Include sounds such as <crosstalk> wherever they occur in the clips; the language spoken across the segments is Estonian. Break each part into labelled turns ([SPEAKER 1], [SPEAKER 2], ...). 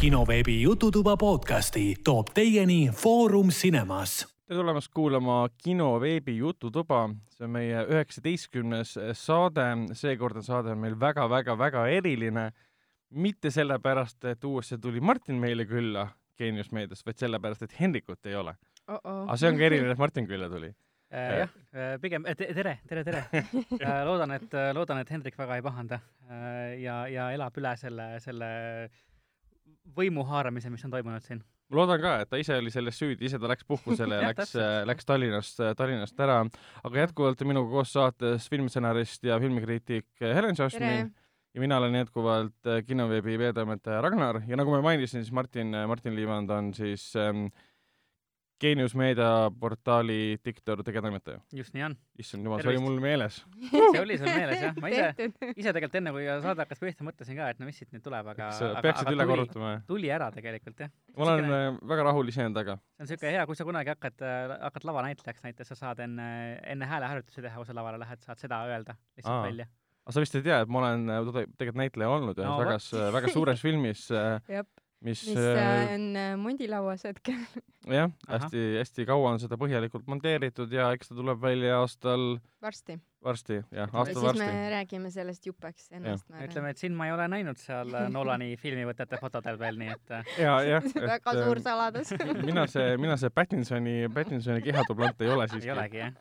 [SPEAKER 1] kinoveebi Jututuba podcasti toob teieni Foorum Cinemas.
[SPEAKER 2] tere tulemast kuulama kino veebi Jututuba, see on meie üheksateistkümnes saade, seekordne saade on meil väga-väga-väga eriline. mitte sellepärast, et uuesti tuli Martin meile külla Geenius meediast, vaid sellepärast, et Henrikut ei ole.
[SPEAKER 3] oh -oh.
[SPEAKER 2] aga see on ka eriline, et Martin külla tuli. <laughs>
[SPEAKER 4] Äh, jah, pigem tere, tere, tere. <laughs> loodan, et, loodan, et Hendrik väga ei pahanda ja, ja elab üle selle, selle võimu haaramise, mis on toimunud siin.
[SPEAKER 2] ma loodan ka, et ta ise oli selles süüdi, ise ta läks puhkusele <laughs> ja läks, läks Tallinnast, Tallinnast ära, aga jätkuvalt minuga koos saates filmistsenarist ja filmikriitik Helen Šašmin ja mina olen jätkuvalt kinoveebi veetoimetaja Ragnar. Ja nagu ma mainisin, siis Martin, Martin Liivand on siis ähm, Geenius Meedia portaali diktor, tegevtoimetaja.
[SPEAKER 4] just nii on.
[SPEAKER 2] issand jumal, see oli mul meeles <laughs>
[SPEAKER 4] see oli sul meeles jah, ma ise, ise tegelikult enne kui saade hakkas pihta, mõtlesin ka, et no mis siit nüüd tuleb, aga
[SPEAKER 2] aga, peaksid aga üle tuli, korrutama, jah?
[SPEAKER 4] tuli ära tegelikult jah.
[SPEAKER 2] ma olen Sükene, väga rahul iseendaga.
[SPEAKER 4] see on niisugune hea, kui sa kunagi hakkad, hakkad lavanäitlejaks näiteks, sa saad enne, enne hääleharjutusi teha, kui sa lavale lähed, saad seda öelda lihtsalt Aa. välja
[SPEAKER 2] aga sa vist ei tea, et ma olen tegelikult näitleja olnud ühes no, väga, väga suures filmis <laughs>
[SPEAKER 3] mis, mis äh, on äh, mondilauas hetkel. <laughs>
[SPEAKER 2] jah, hästi-hästi kaua on seda põhjalikult monteeritud ja eks ta tuleb välja aastal
[SPEAKER 3] varsti.
[SPEAKER 2] varsti, jah,
[SPEAKER 3] aastal siis varsti. me räägime sellest jupeks ennast.
[SPEAKER 4] ütleme, et sind ma ei ole näinud seal äh, Nolani <laughs> filmivõtete fotodel veel, nii et
[SPEAKER 2] ja, jah. <laughs>
[SPEAKER 3] väga suur saladus
[SPEAKER 2] mina see, mina see Pattinsoni, Pattinsoni kehatublant ei ole siiski.
[SPEAKER 4] ei olegi, jah?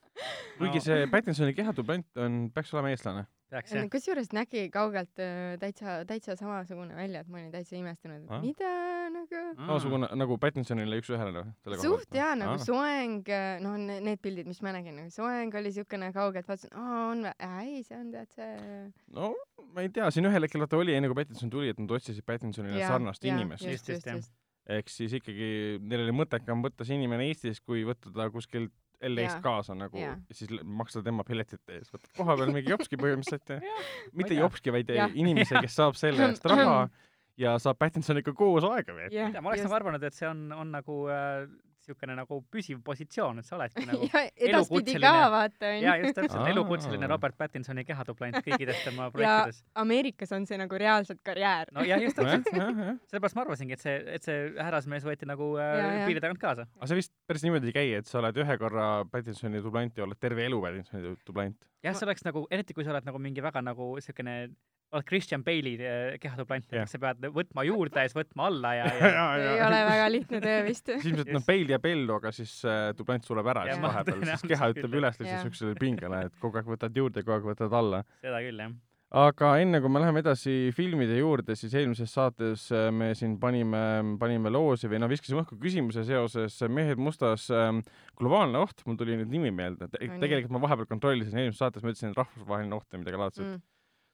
[SPEAKER 2] kuigi no. see Pattinsoni kehatublant on, peaks olema eestlane
[SPEAKER 4] peaks jah.
[SPEAKER 3] kusjuures nägi kaugelt äh, täitsa, täitsa samasugune välja, et ma olin täitsa imestunud, et ah. mida nagu.
[SPEAKER 2] samasugune nagu Pattinsonile üks-ühele või?
[SPEAKER 3] suht jaa, nagu ah. soeng, äh, noh, need pildid, mis ma nägin, nagu soeng oli siukene kaugelt, vaatasin, aa, on või, ei, see on tead see.
[SPEAKER 2] no ma ei tea, siin ühel hetkel vaata oli, enne kui Pattinson tuli, et nad otsisid Pattinsonile sarnast ja, inimest.
[SPEAKER 4] just, just, just.
[SPEAKER 2] ehk siis ikkagi neil oli mõttekam võtta see inimene Eestis, kui võtta ta kuskilt LA-st kaasa nagu ja siis maksta tema piletite eest. võtad koha peal mingi jopski põhimõtteliselt <laughs> ja mitte jopski, vaid ja. inimese, kes saab selle eest raha <clears throat> ja saab Pattinsoniga koos aega
[SPEAKER 4] veeta. ma oleks nagu arvanud, et see on, on nagu äh, niisugune nagu püsiv positsioon, et sa oledki nagu <laughs>
[SPEAKER 3] ja edaspidi ka vaata onju.
[SPEAKER 4] jaa, just täpselt, elukutseline Robert Pattinsoni kehatuplant kõikides tema projektides.
[SPEAKER 3] ja Ameerikas on see nagu reaalselt karjäär.
[SPEAKER 4] no jah, just täpselt sellepärast ma arvasingi, et see, et see härrasmees võeti nagu äh, piiri tagant kaasa.
[SPEAKER 2] aga see vist päris niimoodi ei käi, et sa oled ühe korra Pattinsoni dublant ja oled terve elu Pattinsoni dublant.
[SPEAKER 4] jah, see oleks nagu, eriti kui sa oled nagu mingi väga nagu niisugune oled Christian Bale'i eh, kehatuplant yeah., sa pead võtma <laughs> juurde ja siis võtma alla ja, <laughs> ja...
[SPEAKER 3] ja, ja. ei ole väga lihtne töö vist.
[SPEAKER 2] siis <laughs> ilmselt noh, Bale jääb ellu, aga siis äh, dublant sureb ära siis vahepeal, siis keha ütleb üles lihtsalt siuksele pingele, et kogu aeg võtad juurde, kogu aeg võtad alla.
[SPEAKER 4] seda küll, jah
[SPEAKER 2] aga enne kui me läheme edasi filmide juurde, siis eelmises saates äh, me siin panime, panime loosi või noh, viskasime õhku küsimuse seoses Mehed mustas ähm, globaalne oht, mul tuli nüüd nimi meelde, tegelikult ma vahepeal kontrollisin, eelmises saates ma ütlesin rahvusvaheline oht või midagi laadset mm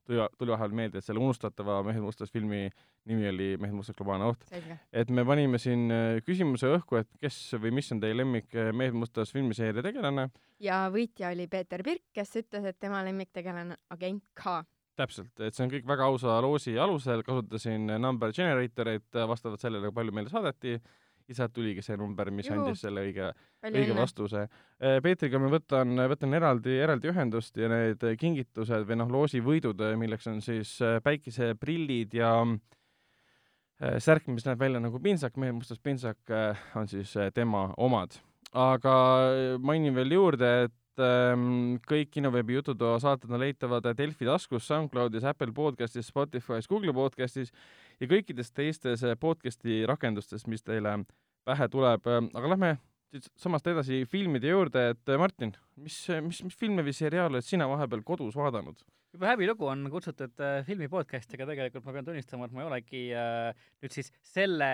[SPEAKER 2] tuli, tuli vahepeal meelde, et selle unustatava Mehed mustas filmi nimi oli Mehed mustas globaalne oht. et me panime siin äh, küsimuse õhku, et kes või mis on teie lemmik äh, Mehed mustas filmiseeria tegelane.
[SPEAKER 3] ja võitja oli Peeter Pirk, kes ütles, et tema lemmiktegelane agent K.
[SPEAKER 2] Täpselt, et see on kõik väga ausa loosi alusel, kasutasin number generatorit äh, vastavalt sellele, palju meile saadeti ja sealt tuligi see number, mis Juhu. andis selle õige, õige vastuse. Äh, Peetriga ma võtan, võtan eraldi, eraldi ühendust ja need kingitused või noh, loosivõidud, milleks on siis äh, päikeseprillid ja äh, särk, mis näeb välja nagu pintsak, mehe mustas pintsak, on siis tema omad. aga mainin veel juurde, et kõik kinoveebi Jututoa saated on leitavad Delfi taskus, SoundCloudis, Apple podcastis, Spotify's, Google podcastis ja kõikides teistes eh, podcast'i rakendustes, mis teile pähe tuleb, aga lähme siit samast edasi filmide juurde, et eh, Martin, mis, mis, mis filme või seriaale oled sina vahepeal kodus vaadanud?
[SPEAKER 4] juba häbilugu on kutsutud äh, filmi podcast'i, aga tegelikult ma pean tunnistama, et ma ei olegi äh, nüüd siis selle,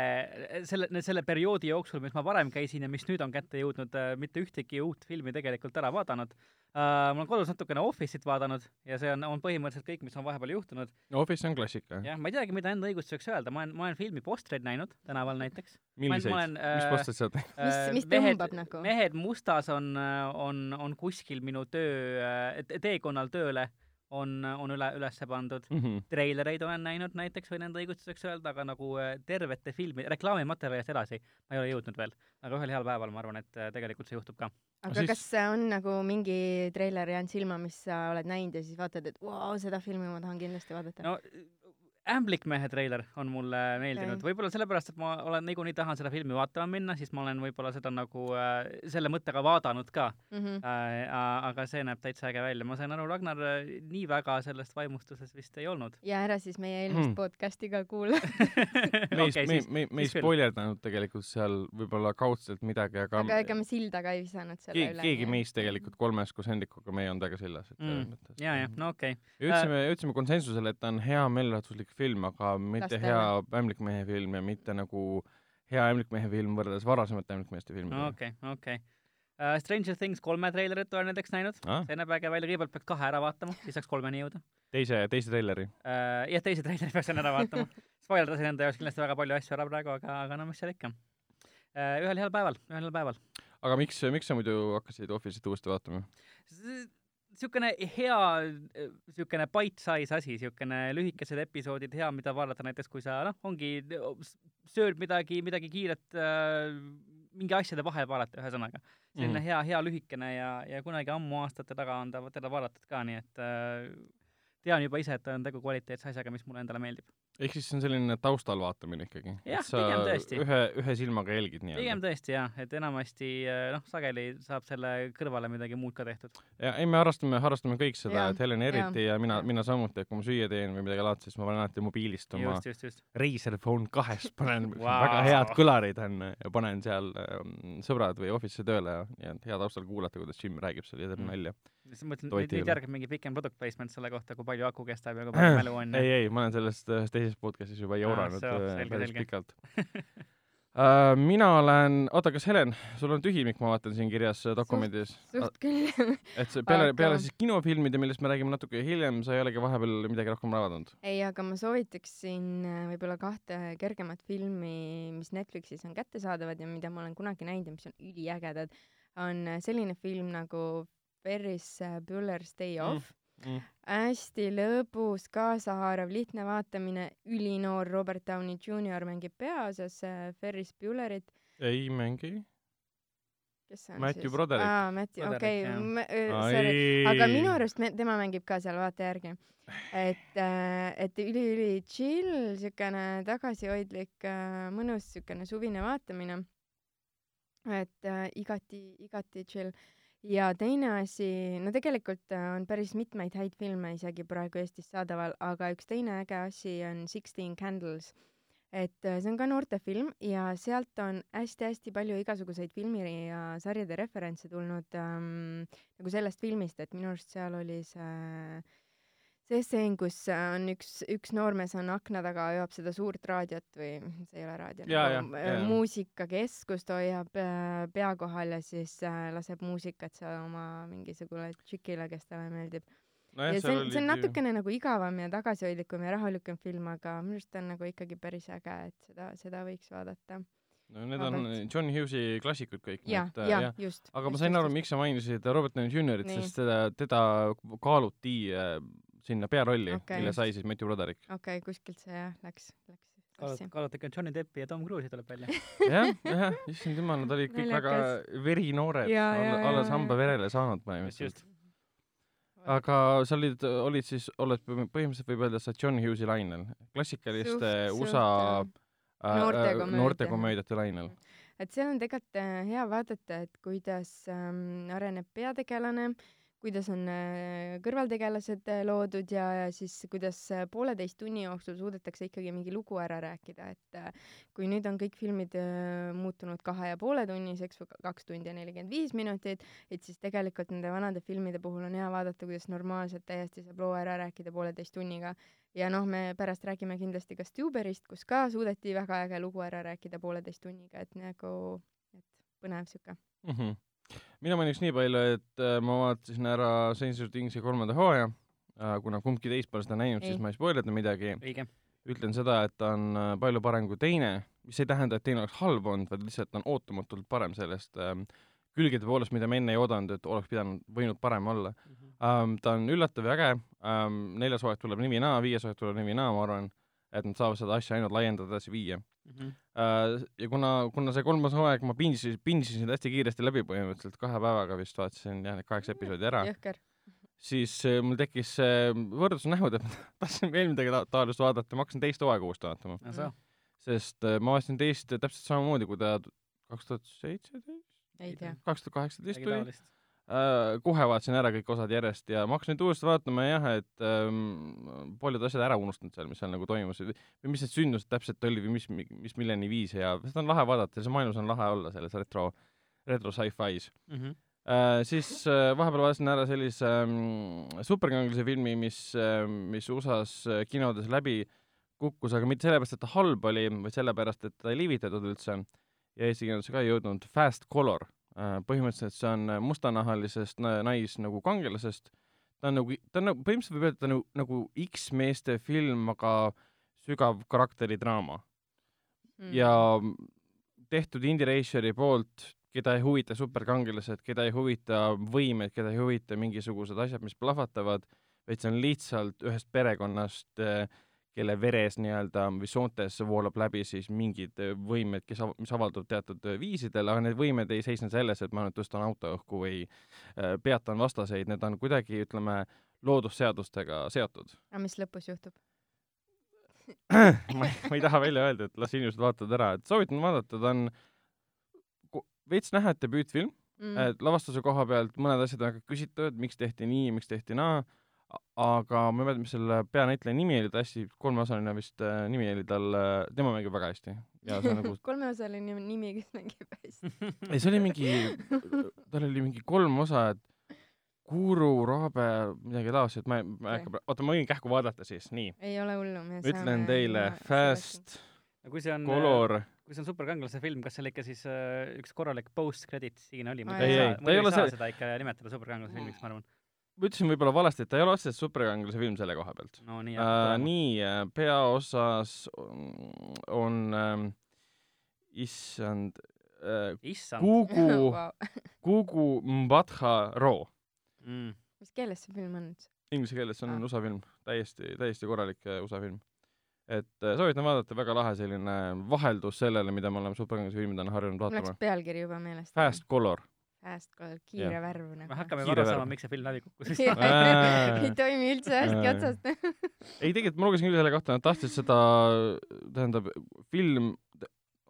[SPEAKER 4] selle, selle perioodi jooksul, mis ma varem käisin ja mis nüüd on kätte jõudnud äh,, mitte ühtegi uut filmi tegelikult ära vaadanud äh, ma olen kodus natukene Office'it vaadanud ja see on, on põhimõtteliselt kõik, mis on vahepeal juhtunud.
[SPEAKER 2] Office on klassika.
[SPEAKER 4] jah, ma ei teagi, mida enda õigustuseks öelda, ma olen, ma olen filmi postreid näinud tänaval näiteks.
[SPEAKER 2] milliseid? mis postreid sa oled
[SPEAKER 3] näinud? mis, mis tõmbab nagu?
[SPEAKER 4] mehed mustas on, on, on kuskil minu töö, teekonnal tööle on, on üle, üles pandud mm. -hmm. treilereid olen näinud näiteks, võin enda õigustuseks öelda, aga nagu äh, tervete filmi, reklaamimaterjalist edasi ma ei ole jõudnud veel. aga ühel heal päeval ma arvan, et äh, tegelikult see juhtub ka.
[SPEAKER 3] aga siis... kas on nagu mingi treiler jäänud silma, mis sa oled näinud ja siis vaatad, et vau wow,, seda filmi ma tahan kindlasti vaadata?
[SPEAKER 4] no ämblikmehe treiler on mulle meeldinud
[SPEAKER 3] Okei.
[SPEAKER 4] võib-olla sellepärast, et ma olen niikuinii tahan seda filmi vaatama minna, siis ma olen võib-olla seda nagu äh, selle mõttega vaadanud ka
[SPEAKER 3] Mhm.
[SPEAKER 4] äh,. aga see näeb täitsa äge välja, ma sain aru, Ragnar äh, nii väga sellest vaimustuses vist ei olnud.
[SPEAKER 3] ja ära siis meie eelmist
[SPEAKER 2] Hmm.
[SPEAKER 3] podcast'i ka kuula. <laughs>
[SPEAKER 2] me ei
[SPEAKER 4] okei,
[SPEAKER 2] me, me, me ei spoilerdanud tegelikult seal võib-olla kaudselt midagi, aga,
[SPEAKER 3] aga ega me silda ka ei visanud selle
[SPEAKER 2] keegi,
[SPEAKER 3] üle.
[SPEAKER 2] keegi meist tegelikult kolmes koos Hendrikuga, me ei olnud väga sillas, et selles
[SPEAKER 4] Mm.
[SPEAKER 2] mõttes.
[SPEAKER 4] ja, ja no okei okay..
[SPEAKER 2] jõudsime, jõudsime konsensusele, et ta on hea meelelahutuslik film, aga mitte
[SPEAKER 3] Lastele.
[SPEAKER 2] hea ämblikmehe film ja mitte nagu hea ämblikmehe film võrreldes varasemate ämblikmeeste filmidega
[SPEAKER 4] okei, okei. Stranger Things kolme treilerit olen näiteks näinud,
[SPEAKER 2] ah,.
[SPEAKER 4] see näeb äge välja, kõigepealt peaks kahe ära vaatama, siis saaks kolmeni jõuda.
[SPEAKER 2] teise, teise treileri.
[SPEAKER 4] jah, teise treileri peaks ära vaatama. <laughs> spoilerdasin enda jaoks kindlasti väga palju asju ära praegu, aga, aga no mis seal ikka. ühel heal päeval, ühel heal päeval.
[SPEAKER 2] aga miks, miks sa muidu hakkasid Office'it uuesti vaatama?
[SPEAKER 4] Niisugune hea niisugune bite-size asi, niisugune lühikesed episoodid, hea, mida vaadata näiteks, kui sa noh, ongi, sööd midagi, midagi kiiret äh, mingi asjade vahel vaadata, ühesõnaga. selline
[SPEAKER 2] Mhm.
[SPEAKER 4] hea, hea lühikene ja, ja kunagi ammu aastate taga on ta, teda vaadatud ka, nii et äh, tean juba ise, et on tegu kvaliteetse asjaga, mis mulle endale meeldib.
[SPEAKER 2] Ehk siis see on selline taustal vaatamine ikkagi?
[SPEAKER 4] Jah, pigem tõesti.
[SPEAKER 2] ühe, ühe silmaga jälgid
[SPEAKER 4] pigem
[SPEAKER 2] nii-öelda.
[SPEAKER 4] tõesti jah, et enamasti äh, noh, sageli saab selle kõrvale midagi muud ka tehtud.
[SPEAKER 2] ja ei, me harrastame, harrastame kõik seda
[SPEAKER 3] Jaa,
[SPEAKER 2] et Helen eriti ja, ja mina
[SPEAKER 3] jaa.,
[SPEAKER 2] mina samuti, et kui ma süüa teen või midagi laadset, siis ma panen alati mobiilist oma
[SPEAKER 4] just, just, just.
[SPEAKER 2] Razer Phone kahest panen wow. <laughs> väga head kõlarid on ja panen seal ähm, sõbrad või Office'i tööle ja, ja hea taustal kuulata, kuidas Jim räägib seal ja teeb
[SPEAKER 4] Mm.
[SPEAKER 2] nalja.
[SPEAKER 4] siis ma mõtlen, nüüd, nüüd järgneb mingi pikem product placement selle kohta, kui palju aku kestab ja kui palju mälu on
[SPEAKER 2] ei, ei, ma olen sellest ühes teises podcast'is juba jauranud äh, päris pikalt uh. <laughs> mina olen, oota, kas Helen, sul on tühimik, ma vaatan siin kirjas äh, dokumendis.
[SPEAKER 3] suht küll.
[SPEAKER 2] et see peale
[SPEAKER 3] aga-,
[SPEAKER 2] peale siis kinofilmide, millest me räägime natuke hiljem, sa ei olegi vahepeal midagi rohkem vaadanud?
[SPEAKER 3] ei, aga ma soovitaksin äh, võib-olla kahte kergemat filmi, mis Netflixis on kättesaadavad ja mida ma olen kunagi näinud ja mis on üliägedad, on äh, selline film nagu Ferris äh, Bueller's Day
[SPEAKER 2] Mm,
[SPEAKER 3] Off mm.. hästi lõbus, kaasahaarav, lihtne vaatamine, ülinoor Robert Downey Jr mängib peaosas äh, Ferris Buellerit,
[SPEAKER 2] ei mängi.
[SPEAKER 3] kes see on
[SPEAKER 2] Matthew
[SPEAKER 3] siis?
[SPEAKER 2] Broderick.
[SPEAKER 3] aa, Matthew, okei okay,, sorry, aga minu arust me, tema mängib ka seal, vaata järgi. et, et üli-üli chill, siukene tagasihoidlik, mõnus siukene suvine vaatamine. et äh, igati, igati chill. Ja teine asi, no tegelikult äh, on päris mitmeid häid filme isegi praegu Eestis saadaval, aga üks teine äge asi on Sixteen Candles. et äh, see on ka noortefilm ja sealt on hästi-hästi palju igasuguseid filmi ja sarjade referentse tulnud ähm, nagu sellest filmist, et minu arust seal oli see see stseen, kus äh, on üks, üks noormees on akna taga, hoiab seda suurt raadiot või <laughs> see ei ole raadio, nagu muusikakeskust hoiab äh, pea kohal ja siis äh, laseb muusikat seal oma mingisugune tšikile, kes talle meeldib.
[SPEAKER 2] nojah,
[SPEAKER 3] ja see on, see on natukene nagu igavam ja tagasihoidlikum ja rahulikum film, aga minu arust on nagu ikkagi päris äge, et seda, seda võiks vaadata.
[SPEAKER 2] no need on
[SPEAKER 3] vabalt.
[SPEAKER 2] John Hughes'i klassikud kõik.
[SPEAKER 3] ja, ja just.
[SPEAKER 2] aga ma sain aru, miks sa mainisid Robert Downey Jr.-it, sest teda, teda kaaluti sinna pearolli okay., mille sai siis Matthew Broderick.
[SPEAKER 3] okei okay,, kuskilt see jah läks, läks
[SPEAKER 4] ikka Johnny Deppi ja Tom Cruise'i tuleb välja. <laughs>
[SPEAKER 2] jah, jah, issand jumal, nad olid kõik väga
[SPEAKER 3] Naljakas.
[SPEAKER 2] verinoored,
[SPEAKER 3] jaa, jaa,
[SPEAKER 2] alles hamba verele saanud põhimõtteliselt. aga sa olid, olid siis, oled põhimõtteliselt võib öelda, et sa oled John Hughes'i lainel, klassikaliste
[SPEAKER 3] Suht-
[SPEAKER 2] USA
[SPEAKER 3] suht,
[SPEAKER 2] äh,
[SPEAKER 3] Noortekomöödia.
[SPEAKER 2] noortekomöödiate lainel.
[SPEAKER 3] et seal on tegelikult äh, hea vaadata, et kuidas ähm, areneb peategelane, kuidas on äh, kõrvaltegelased äh, loodud ja, ja siis kuidas äh, pooleteist tunni jooksul suudetakse ikkagi mingi lugu ära rääkida, et kui nüüd on kõik filmid muutunud kahe ja poole tunniseks või ka- kaks tundi ja nelikümmend viis minutit, et siis tegelikult nende vanade filmide puhul on hea vaadata, kuidas normaalselt täiesti saab loo ära rääkida pooleteist tunniga. ja noh, me pärast räägime kindlasti ka Stuberist, kus ka suudeti väga äge lugu ära rääkida pooleteist tunniga, et nagu, et põnev sihuke.
[SPEAKER 2] mm. -hmm. Mina mainiks nii palju, et äh, ma vaatasin ära Stranger Thingsi kolmanda hooaja äh,, kuna kumbki teist pole seda näinud, siis ma ei spoilerda midagi.
[SPEAKER 4] õige.
[SPEAKER 2] ütlen seda, et ta on äh, palju parem kui teine, mis ei tähenda, et teine oleks halb olnud, vaid lihtsalt on ootamatult parem sellest ähm, külgede poolest, mida me enne ei oodanud, et oleks pidanud, võinud parem olla um,. ta on üllatav ja äge um,, neljas hooaeg tuleb nii või naa, viies hooaeg tuleb nii või naa, ma arvan, et nad saavad seda asja ainult laiendada, edasi viia
[SPEAKER 4] Mhm.
[SPEAKER 2] uh,. ja kuna, kuna see kolmas hooaeg, ma pindisin, pindisin seda hästi kiiresti läbi põhimõtteliselt, kahe päevaga vist vaatasin jah, need kaheksa episoodi ära, siis äh, mul tekkis see võrdlusnähud, et ma <laughs> tahtsin veel midagi ta taolist vaadata, ma hakkasin teist hooaega uuesti vaatama. sest äh, ma vaatasin teist täpselt samamoodi, kui ta kaks tuhat seitseteist? kaks tuhat kaheksateist tuli. Uh, kohe vaatasin ära kõik osad järjest ja ma hakkasin nüüd uuesti vaatama jah, et um, paljud asjad ära unustanud seal, mis seal nagu toimus või mis need sündmused täpselt olid või mis, mis milleni viis ja seda on lahe vaadata ja see maailmas on lahe olla selles retro, retro sci-fi's mm. -hmm. Uh, siis uh, vahepeal vaatasin ära sellise um, superkangelase filmi, mis uh,, mis USA-s kinodes läbi kukkus, aga mitte sellepärast, et ta halb oli, vaid sellepärast, et ta ei liivitatud üldse ja eesti keelde ka ei jõudnud, Fast Color. Äh, põhimõtteliselt see on mustanahalisest nais nagu kangelasest, ta on nagu, ta on nagu, põhimõtteliselt võib öelda, et ta on nagu, nagu X-meeste film, aga sügav karakteridraama. Mm.. ja tehtud Indie Raceri poolt, keda ei huvita superkangelased, keda ei huvita võimed, keda ei huvita mingisugused asjad, mis plahvatavad, vaid see on lihtsalt ühest perekonnast äh, kelle veres nii-öelda või soontes voolab läbi siis mingid äh, võimed, kes, mis avalduvad teatud äh, viisidel, aga need võimed ei seisne selles, et ma nüüd tõstan auto õhku või äh, peatan vastaseid, need on kuidagi, ütleme, loodusseadustega seotud.
[SPEAKER 3] aga mis lõpus juhtub
[SPEAKER 2] ma, ma ei taha välja öelda, et las inimesed vaatavad ära, et soovitan vaadata, ta on veits näha, et debüütfilm mm., et lavastuse koha pealt mõned asjad on väga küsitavad, miks tehti nii, miks tehti naa aga ma ei mäleta, mis selle peanäitleja nimi oli, ta hästi kolmeosaline vist äh, nimi oli tal äh,, tema mängib väga hästi. ja see on nagu <laughs>
[SPEAKER 3] kolmeosaline nimi, kes mängib hästi
[SPEAKER 2] ei, see oli mingi, tal oli mingi kolm osa, et Guru, Raabe, midagi taolist, et ma, ma ei hakka, oota, ma võin kähku vaadata siis, nii.
[SPEAKER 3] ei ole hullu,
[SPEAKER 2] me saame ütlen teile, Fast,
[SPEAKER 4] no kui see on
[SPEAKER 2] Color
[SPEAKER 4] äh, kui see on superkangelase film, kas seal ikka siis äh, üks korralik post-credit siin oli?
[SPEAKER 2] ei, ei, ta ei ole see.
[SPEAKER 4] seda ikka nimetada superkangelase filmiks, ma arvan
[SPEAKER 2] ma ütlesin võib-olla valesti, et ta ei ole otseselt superkangelase film selle koha pealt
[SPEAKER 4] no,. nii,
[SPEAKER 2] äh, nii, äh, peaosas on issand
[SPEAKER 4] äh, issand
[SPEAKER 2] Gugu Gugu <laughs> Mbadha Ro
[SPEAKER 3] mm.. mis keeles see film on üldse?
[SPEAKER 2] Inglise keeles, see on ah. USA film, täiesti, täiesti korralik äh, USA film. et äh, soovitan vaadata, väga lahe selline vaheldus sellele, mida me oleme superkangelase filmidena harjunud vaatama.
[SPEAKER 3] mul läks pealkiri juba meelest.
[SPEAKER 2] Fast Color
[SPEAKER 3] Call, kiire ja. värv nagu.
[SPEAKER 4] me hakkame aru saama, miks see film läbi kukkus.
[SPEAKER 3] Ei toimi üldse hästi otsast.
[SPEAKER 2] Ei, tegelikult ma lugesin küll selle kohta, nad tahtsid seda, tähendab, film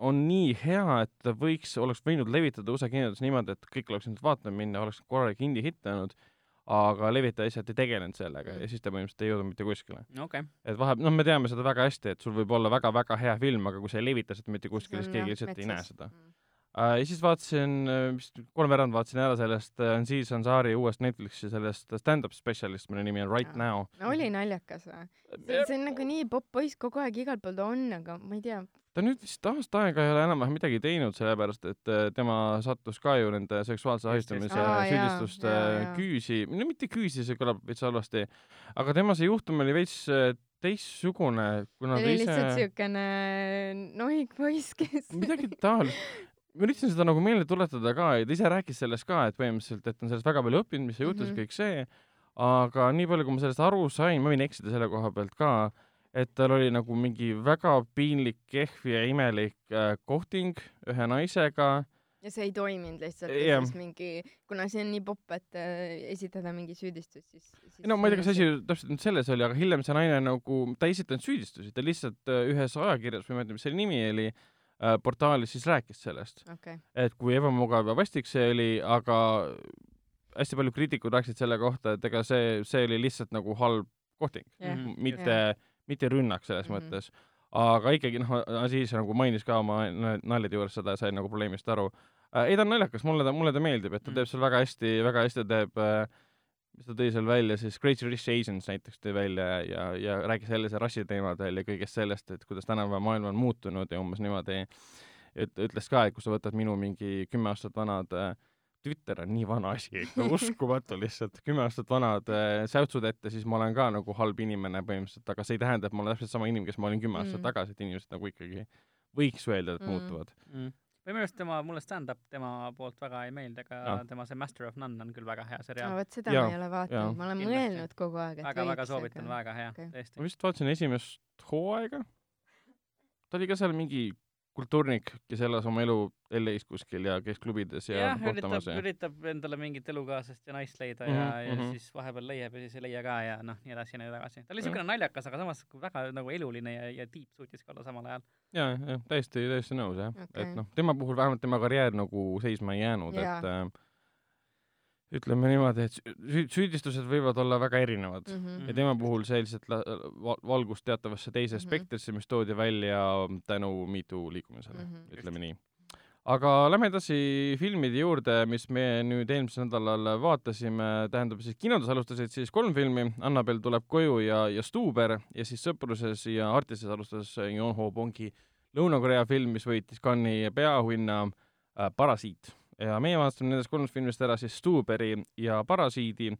[SPEAKER 2] on nii hea, et võiks, oleks võinud levitada USA kinodes niimoodi, et kõik oleks nüüd vaatama minna, oleks korralik indie hitt olnud, aga levitaja lihtsalt ei tegelenud sellega ja siis ta põhimõtteliselt ei jõudnud mitte kuskile.
[SPEAKER 4] Okay..
[SPEAKER 2] et vahepeal, noh, me teame seda väga hästi, et sul võib olla väga-väga hea film, aga kui sa ei levita seda mitte kuskile, siis keegi lihtsalt ei näe seda. Mm ja siis vaatasin, äh, vist kolmveerand vaatasin ära sellest äh, Aziz Ansari uuest Netflixi sellest stand-up spetsialist, mille nimi on Right Now.
[SPEAKER 3] no oli naljakas või? see, on nagu nii popp-poiss, kogu aeg igal pool ta on, aga ma ei tea.
[SPEAKER 2] ta nüüd vist aasta aega ei ole enam-vähem midagi teinud, sellepärast et tema sattus ka ju nende seksuaalse ahistamise süüdistuste küüsi, no mitte küüsi, see kõlab veits halvasti, aga tema see juhtum oli veits teistsugune, kuna
[SPEAKER 3] ta ise... lihtsalt siukene nohik poiss, kes
[SPEAKER 2] midagi taolist <laughs> ma üritasin seda nagu meelde tuletada ka ja ta ise rääkis sellest ka, et põhimõtteliselt, et on sellest väga palju õppinud, mis see juhtus mm, -hmm. kõik see, aga nii palju, kui ma sellest aru sain, ma võin eksida selle koha pealt ka, et tal oli nagu mingi väga piinlik, kehv ja imelik äh, kohting ühe naisega.
[SPEAKER 3] Ja see ei toiminud lihtsalt ja siis mingi, kuna see on nii popp, et äh, esitada mingi süüdistus, siis, siis
[SPEAKER 2] no ma ei tea, kas asi täpselt nüüd selles oli, aga hiljem see naine nagu, ta ei esitanud süüdistusi, ta lihtsalt äh, ühes ajakirjas, ma ei mäleta, mis selle nimi oli, äh, portaalis siis rääkis sellest
[SPEAKER 3] okay..
[SPEAKER 2] et kui ebamugav ja vastik see oli, aga hästi palju kriitikud rääkisid selle kohta, et ega see, see oli lihtsalt nagu halb kohting yeah., mitte yeah., mitte rünnak selles mm -hmm. mõttes. aga ikkagi noh, Aziz nagu mainis ka oma naljade juures seda ja sai nagu probleemist aru äh,. ei, ta on naljakas, mulle ta, mulle ta meeldib, et ta mm teeb seal väga hästi, väga hästi teeb äh, mis ta tõi seal välja, siis Great Rich Asians näiteks tõi välja ja, ja rääkis jälle see rassiteemadel ja kõigest sellest, et kuidas tänapäeva maailm on muutunud ja umbes niimoodi, et ütles ka, et kui sa võtad minu mingi kümme aastat vanad äh, Twitter on nii vana asi ikka, <laughs> uskumatu lihtsalt, kümme aastat vanad äh, säutsud ette, siis ma olen ka nagu halb inimene põhimõtteliselt, aga see ei tähenda, et ma olen täpselt sama inimene, kes ma olin kümme mm. aastat tagasi, et inimesed nagu ikkagi võiks öelda, et mm. muutuvad mm
[SPEAKER 4] või minu arust tema, mulle stand-up tema poolt väga ei meeldi, aga ja. tema see Master of None on küll väga hea seriaal.
[SPEAKER 3] vot seda ja. ma ei ole vaadanud, ma olen Kindlasti. mõelnud kogu aeg, et
[SPEAKER 4] väga, väga soovitan aga..., väga hea okay., tõesti.
[SPEAKER 2] ma vist vaatasin esimest hooaega. ta oli ka seal mingi kultuurnik, kes elas oma elu LA-s kuskil ja käis klubides ja
[SPEAKER 4] jah,
[SPEAKER 2] kohtamas
[SPEAKER 4] üritab,
[SPEAKER 2] ja
[SPEAKER 4] üritab endale mingit elukaaslast ja naist leida ja, ja
[SPEAKER 2] mhm.
[SPEAKER 4] siis vahepeal leiab ja siis ei leia ka ja noh, nii edasi ja nii edasi. ta oli niisugune naljakas, aga samas väga nagu eluline ja, ja deep suutis ka olla samal ajal.
[SPEAKER 2] ja, ja täiesti, täiesti nõus jah
[SPEAKER 3] Okei.
[SPEAKER 2] et noh, tema puhul vähemalt tema karjäär nagu seisma ei jäänud, et äh, ütleme niimoodi, et sü- süüdistused võivad olla väga erinevad
[SPEAKER 3] mm. -hmm.
[SPEAKER 2] ja tema puhul see lihtsalt valgus teatavasse teise
[SPEAKER 3] Mhm.
[SPEAKER 2] spektrisse, mis toodi välja tänu Me Too liikumisele mm. -hmm. ütleme nii. aga lähme edasi filmide juurde, mis me nüüd eelmisel nädalal vaatasime, tähendab siis kinodes alustasid siis kolm filmi, Annabel tuleb koju ja, ja Stuuber ja siis Sõpruses ja Artises alustas Yon Ho Bongi Lõuna-Korea film, mis võitis Cannes'i peaauhinna äh, Parasiit ja meie vaatasime nendest kolmest filmist ära siis Stuuberi ja Parasiidi.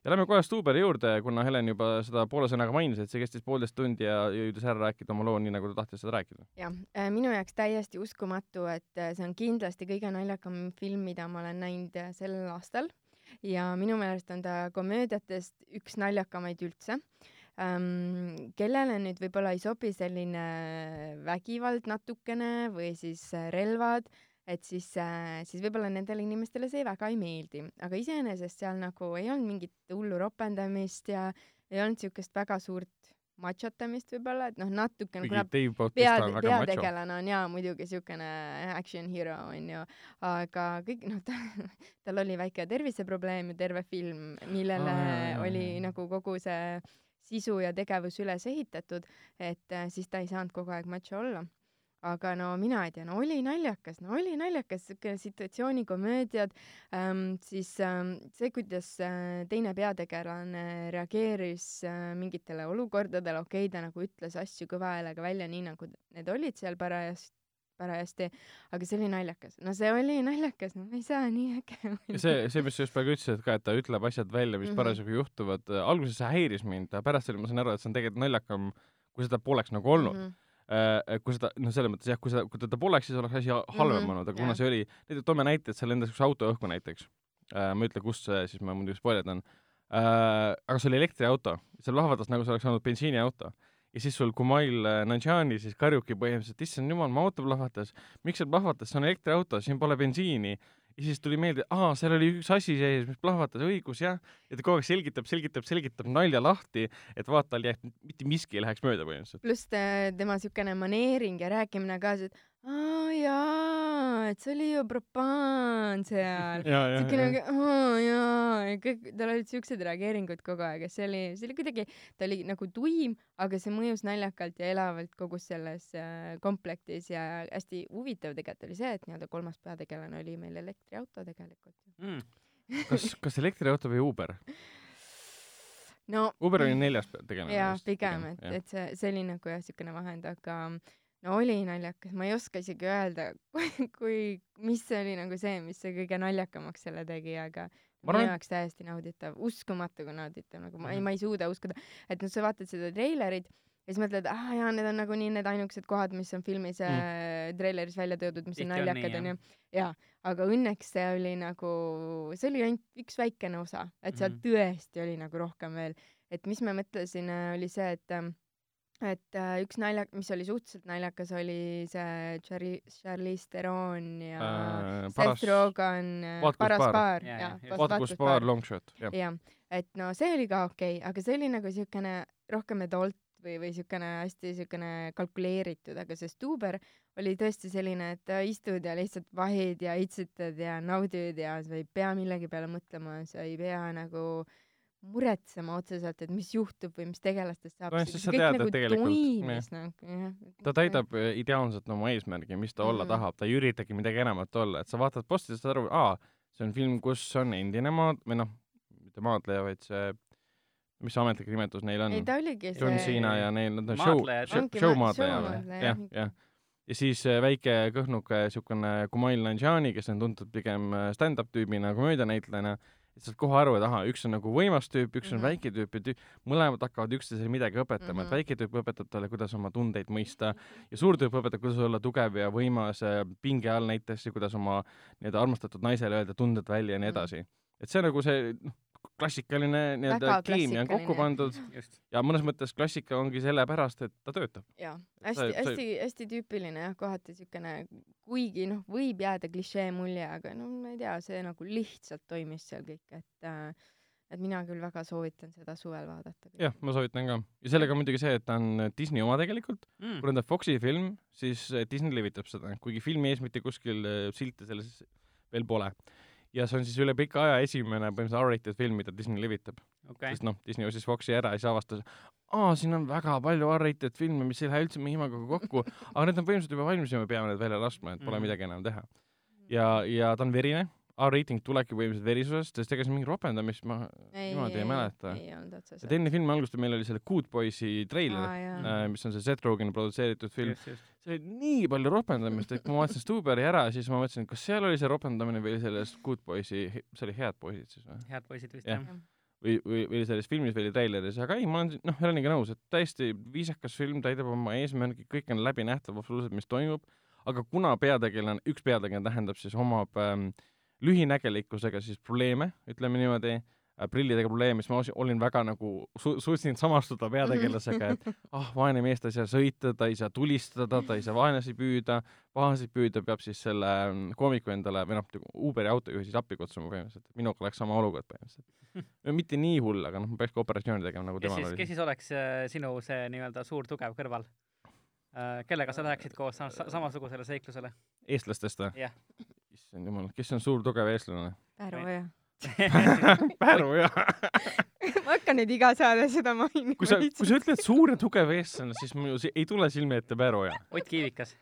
[SPEAKER 2] Ja lähme kohe Stuberi juurde, kuna Helen juba seda poole sõnaga mainis, et see kestis poolteist tundi ja jõudis ära rääkida oma loo nii, nagu ta tahtis seda rääkida.
[SPEAKER 3] jah, minu jaoks täiesti uskumatu, et äh, see on kindlasti kõige naljakam film, mida ma olen näinud äh, sellel aastal. Ja minu meelest on ta komöödiatest üks naljakamaid üldse. Ähm, kellele nüüd võib-olla ei sobi selline vägivald natukene või siis äh, relvad, et siis äh,, siis võib-olla nendele inimestele see väga ei meeldi, aga iseenesest seal nagu ei olnud mingit hullu ropendamist ja ei olnud siukest väga suurt machotamist võib-olla, et noh, natukene kuna pead,
[SPEAKER 2] on
[SPEAKER 3] peategelane on jaa muidugi siukene action hero onju, aga kõik noh, ta, <laughs> tal oli väike terviseprobleem ja terve film, millele
[SPEAKER 2] Aa,
[SPEAKER 3] oli nagu kogu see sisu ja tegevus üles ehitatud, et äh, siis ta ei saanud kogu aeg macho olla aga no mina ei tea, no oli naljakas, no oli naljakas, siuke situatsioonikomöödiad ähm,, siis ähm, see, kuidas äh, teine peategelane reageeris äh, mingitele olukordadele, okei okay,, ta nagu ütles asju kõva häälega välja, nii nagu need olid seal parajasti parajasti, aga see oli naljakas, no see oli naljakas, no ma ei saa nii äge <laughs>
[SPEAKER 2] ja see, see, mis sa just praegu ütlesid ka, et ta ütleb asjad välja, mis mm. -hmm. parasjagu juhtuvad, alguses see häiris mind, pärast ma sain aru, et see on tegelikult naljakam, kui seda poleks nagu olnud mm.
[SPEAKER 3] -hmm.
[SPEAKER 2] -hmm. kui seda, noh, selles mõttes jah, kui seda, kui teda poleks, siis oleks asi halvem
[SPEAKER 3] Mhm,
[SPEAKER 2] olnud, aga
[SPEAKER 3] jah.
[SPEAKER 2] kuna see oli, näiteks toome näite, et seal lendas üks auto õhku näiteks. ma ei ütle, kust see, siis ma muidugi spoilerdan. aga see oli elektriauto, see plahvatas nagu see oleks olnud bensiiniauto ja siis sul Kumail äh, Nanjiani siis karjubki põhimõtteliselt, issand jumal, mu auto plahvatas, miks see plahvatas, see on elektriauto, siin pole bensiini. Ja siis tuli meelde, aa, seal oli üks asi sees, mis plahvatas, õigus jah, ja ta kogu aeg selgitab, selgitab, selgitab nalja lahti, et vaata, tal jääb mitte miski ei läheks mööda põhimõtteliselt.
[SPEAKER 3] pluss te- tema siukene maneering ja rääkimine ka, et aa jaa, et see oli ju propaan seal. siukene aa jaa, ja kõik, tal olid siuksed reageeringud kogu aeg ja see oli, see oli kuidagi, ta oli nagu tuim, aga see mõjus naljakalt ja elavalt kogu selles äh, komplektis ja hästi huvitav tegelikult oli see, et nii-öelda kolmas peategelane oli meil elektriauto tegelikult.
[SPEAKER 4] mm..
[SPEAKER 2] kas, kas elektriauto või Uber?
[SPEAKER 3] no
[SPEAKER 2] Uber oli neljas pe- tegelane.
[SPEAKER 3] jaa, pigem, et, et see, see oli nagu jah, siukene vahend, aga no oli naljakas, ma ei oska isegi öelda, <laughs> kui, mis oli nagu see, mis see kõige naljakamaks selle tegi, aga minu
[SPEAKER 2] arvan,
[SPEAKER 3] jaoks täiesti nauditav, uskumatu kui nauditav, nagu ma ei,
[SPEAKER 2] Mhm.
[SPEAKER 3] ma ei suuda uskuda, et noh, sa vaatad seda treilerit ja siis mõtled, aa jaa, need on nagunii need ainukesed kohad, mis on filmis
[SPEAKER 2] Mm.
[SPEAKER 3] äh, treileris välja toodud, mis on
[SPEAKER 4] Tihti on
[SPEAKER 3] naljakad onju. jaa, aga õnneks see oli nagu, see oli ainult üks väikene osa, et seal
[SPEAKER 4] Mhm.
[SPEAKER 3] tõesti oli nagu rohkem veel et mis ma mõtlesin, oli see, et ähm, et äh, üks nalja, mis oli suhteliselt naljakas, oli see Charli-, Charlize Theron ja
[SPEAKER 2] Äh,
[SPEAKER 3] Seth
[SPEAKER 2] paras,
[SPEAKER 3] Rogen,
[SPEAKER 2] kus
[SPEAKER 3] Paras
[SPEAKER 2] paar.
[SPEAKER 3] jah
[SPEAKER 4] jah,,
[SPEAKER 2] vaata kus paar long shot, jah.
[SPEAKER 3] jah, et no see oli ka okei okay,, aga see oli nagu siukene rohkem adult või, või siukene hästi siukene kalkuleeritud, aga see Stuber oli tõesti selline, et äh, istud ja lihtsalt vahid ja itsitad ja naudid ja sa ei pea millegi peale mõtlema, sa ei pea nagu muretsema otseselt, et mis juhtub või mis tegelastest saab.
[SPEAKER 2] Nojah, sest sa tead, et tegelikult-
[SPEAKER 3] toimis nagu
[SPEAKER 2] ta täidab äh, ideaalselt oma eesmärgi, mis ta olla
[SPEAKER 3] Mhm.
[SPEAKER 2] tahab, ta ei üritagi midagi enamat olla, et sa vaatad posti ja saad aru, aa, see on film, kus on endine maad-, või noh, mitte maadleja, vaid see, mis see ametlik nimetus neil on
[SPEAKER 3] ei, ta oligi
[SPEAKER 2] John
[SPEAKER 3] see
[SPEAKER 2] Cena ja neil, nad on show, show, maadleja või jah
[SPEAKER 3] jah.,
[SPEAKER 2] ja siis äh, väike kõhnuke siukene Kumail Nanjiani, kes on tuntud pigem äh, stand-up tüübina, komöödianäitlejana, et saad kohe aru, et ahah, üks on nagu võimas tüüp, üks on
[SPEAKER 3] Mhm.
[SPEAKER 2] väike tüüp ja tüüp, mõlemad hakkavad üksteisele midagi õpetama, et
[SPEAKER 3] Mhm.
[SPEAKER 2] väike tüüp õpetab talle, kuidas oma tundeid mõista ja suur tüüp õpetab, kuidas olla tugev ja võimas äh, pinge all näiteks ja kuidas oma nii-öelda armastatud naisele öelda tunded välja ja nii
[SPEAKER 3] Mhm.
[SPEAKER 2] edasi. et see nagu see, noh, klassikaline nii-öelda keemia on kokku pandud <laughs>
[SPEAKER 4] just.
[SPEAKER 2] ja mõnes mõttes klassika ongi sellepärast, et ta töötab.
[SPEAKER 3] jaa,
[SPEAKER 2] Sa-
[SPEAKER 3] hästi,
[SPEAKER 2] sa-
[SPEAKER 3] hästi, hästi tüüpiline jah, kohati siukene, kuigi noh, võib jääda klišee mulje, aga no ma ei tea, see nagu lihtsalt toimis seal kõik, et äh, et mina küll väga soovitan seda suvel vaadata.
[SPEAKER 2] jah, ma soovitan ka. ja sellega on muidugi see, et ta on Disney oma tegelikult,
[SPEAKER 4] Mm.
[SPEAKER 2] kuna ta on Foxi film, siis eh, Disney levitab seda, kuigi filmi ees mitte kuskil eh, silte selles veel pole. Ja see on siis üle pika aja esimene põhimõtteliselt R-rated film, mida Disney levitab okay., sest noh, Disney ostis Foxi ära ja siis avastas, aa, siin on väga palju R-rated filme, mis ei lähe üldse meie imagoga kokku, <laughs> aga need on põhimõtteliselt juba valmis ja me peame need välja laskma, et pole
[SPEAKER 4] Mhm.
[SPEAKER 2] midagi enam teha. ja, ja ta on verine, R-rating tulebki põhimõtteliselt verisusest, sest ega siin mingit ropendamist ma
[SPEAKER 3] ei,
[SPEAKER 2] niimoodi ei mäleta.
[SPEAKER 3] ei olnud
[SPEAKER 2] et enne filmi algust meil oli selle Good Boys'i treiler äh,, mis on see Seth Rogeni produtseeritud film,
[SPEAKER 4] just, just.
[SPEAKER 2] see oli nii palju ropendamist, et kui ma vaatasin Stuberi ära, siis ma mõtlesin, et kas seal oli see ropendamine või selles Good Boys'i, see oli Head poisid siis või?
[SPEAKER 4] head poisid vist
[SPEAKER 2] Jah.
[SPEAKER 4] jah.
[SPEAKER 2] või, või, või selles filmis või oli treileris, aga ei, ma olen noh, Heleniga nõus, et täiesti viisakas film, täidab oma eesmärgi, kõik on läbinähtav absoluutselt, mis toimub, aga kuna peategelane, üks peategelane tähendab siis omab ähm, lühinägelikkusega siis probleeme, ütleme niimoodi äh, prillidega probleeme, siis ma olin väga nagu su-, suutsin samastuda peategelasega, et <laughs> ah, vaene mees, ta ei saa sõita, ta ei saa tulistada, ta ei saa vaenlasi püüda, pahasid püüda, peab siis selle mm, koomiku endale või noh, Uberi autojuhi siis appi kutsuma põhimõtteliselt, minuga oleks sama olukord põhimõtteliselt. <laughs> no mitte nii hull, aga noh, ma peaks ka operatsiooni tegema nagu temal
[SPEAKER 4] siis, kes
[SPEAKER 2] oli.
[SPEAKER 4] siis oleks äh, sinu see nii-öelda suur tugev kõrval? kellega sa läheksid koos sa- sa- samasugusele seiklusele?
[SPEAKER 2] eestlastest või?
[SPEAKER 4] jah.
[SPEAKER 2] Issand jumal, kes on suur tugev eestlane? <laughs>
[SPEAKER 3] Päru jah.
[SPEAKER 2] Päru jah.
[SPEAKER 3] ma hakkan nüüd iga saade seda mainima.
[SPEAKER 2] kui sa, kui sa ütled suur ja tugev eestlane, siis mul ei tule silme ette Päru jah.
[SPEAKER 4] Ott Kiivikas.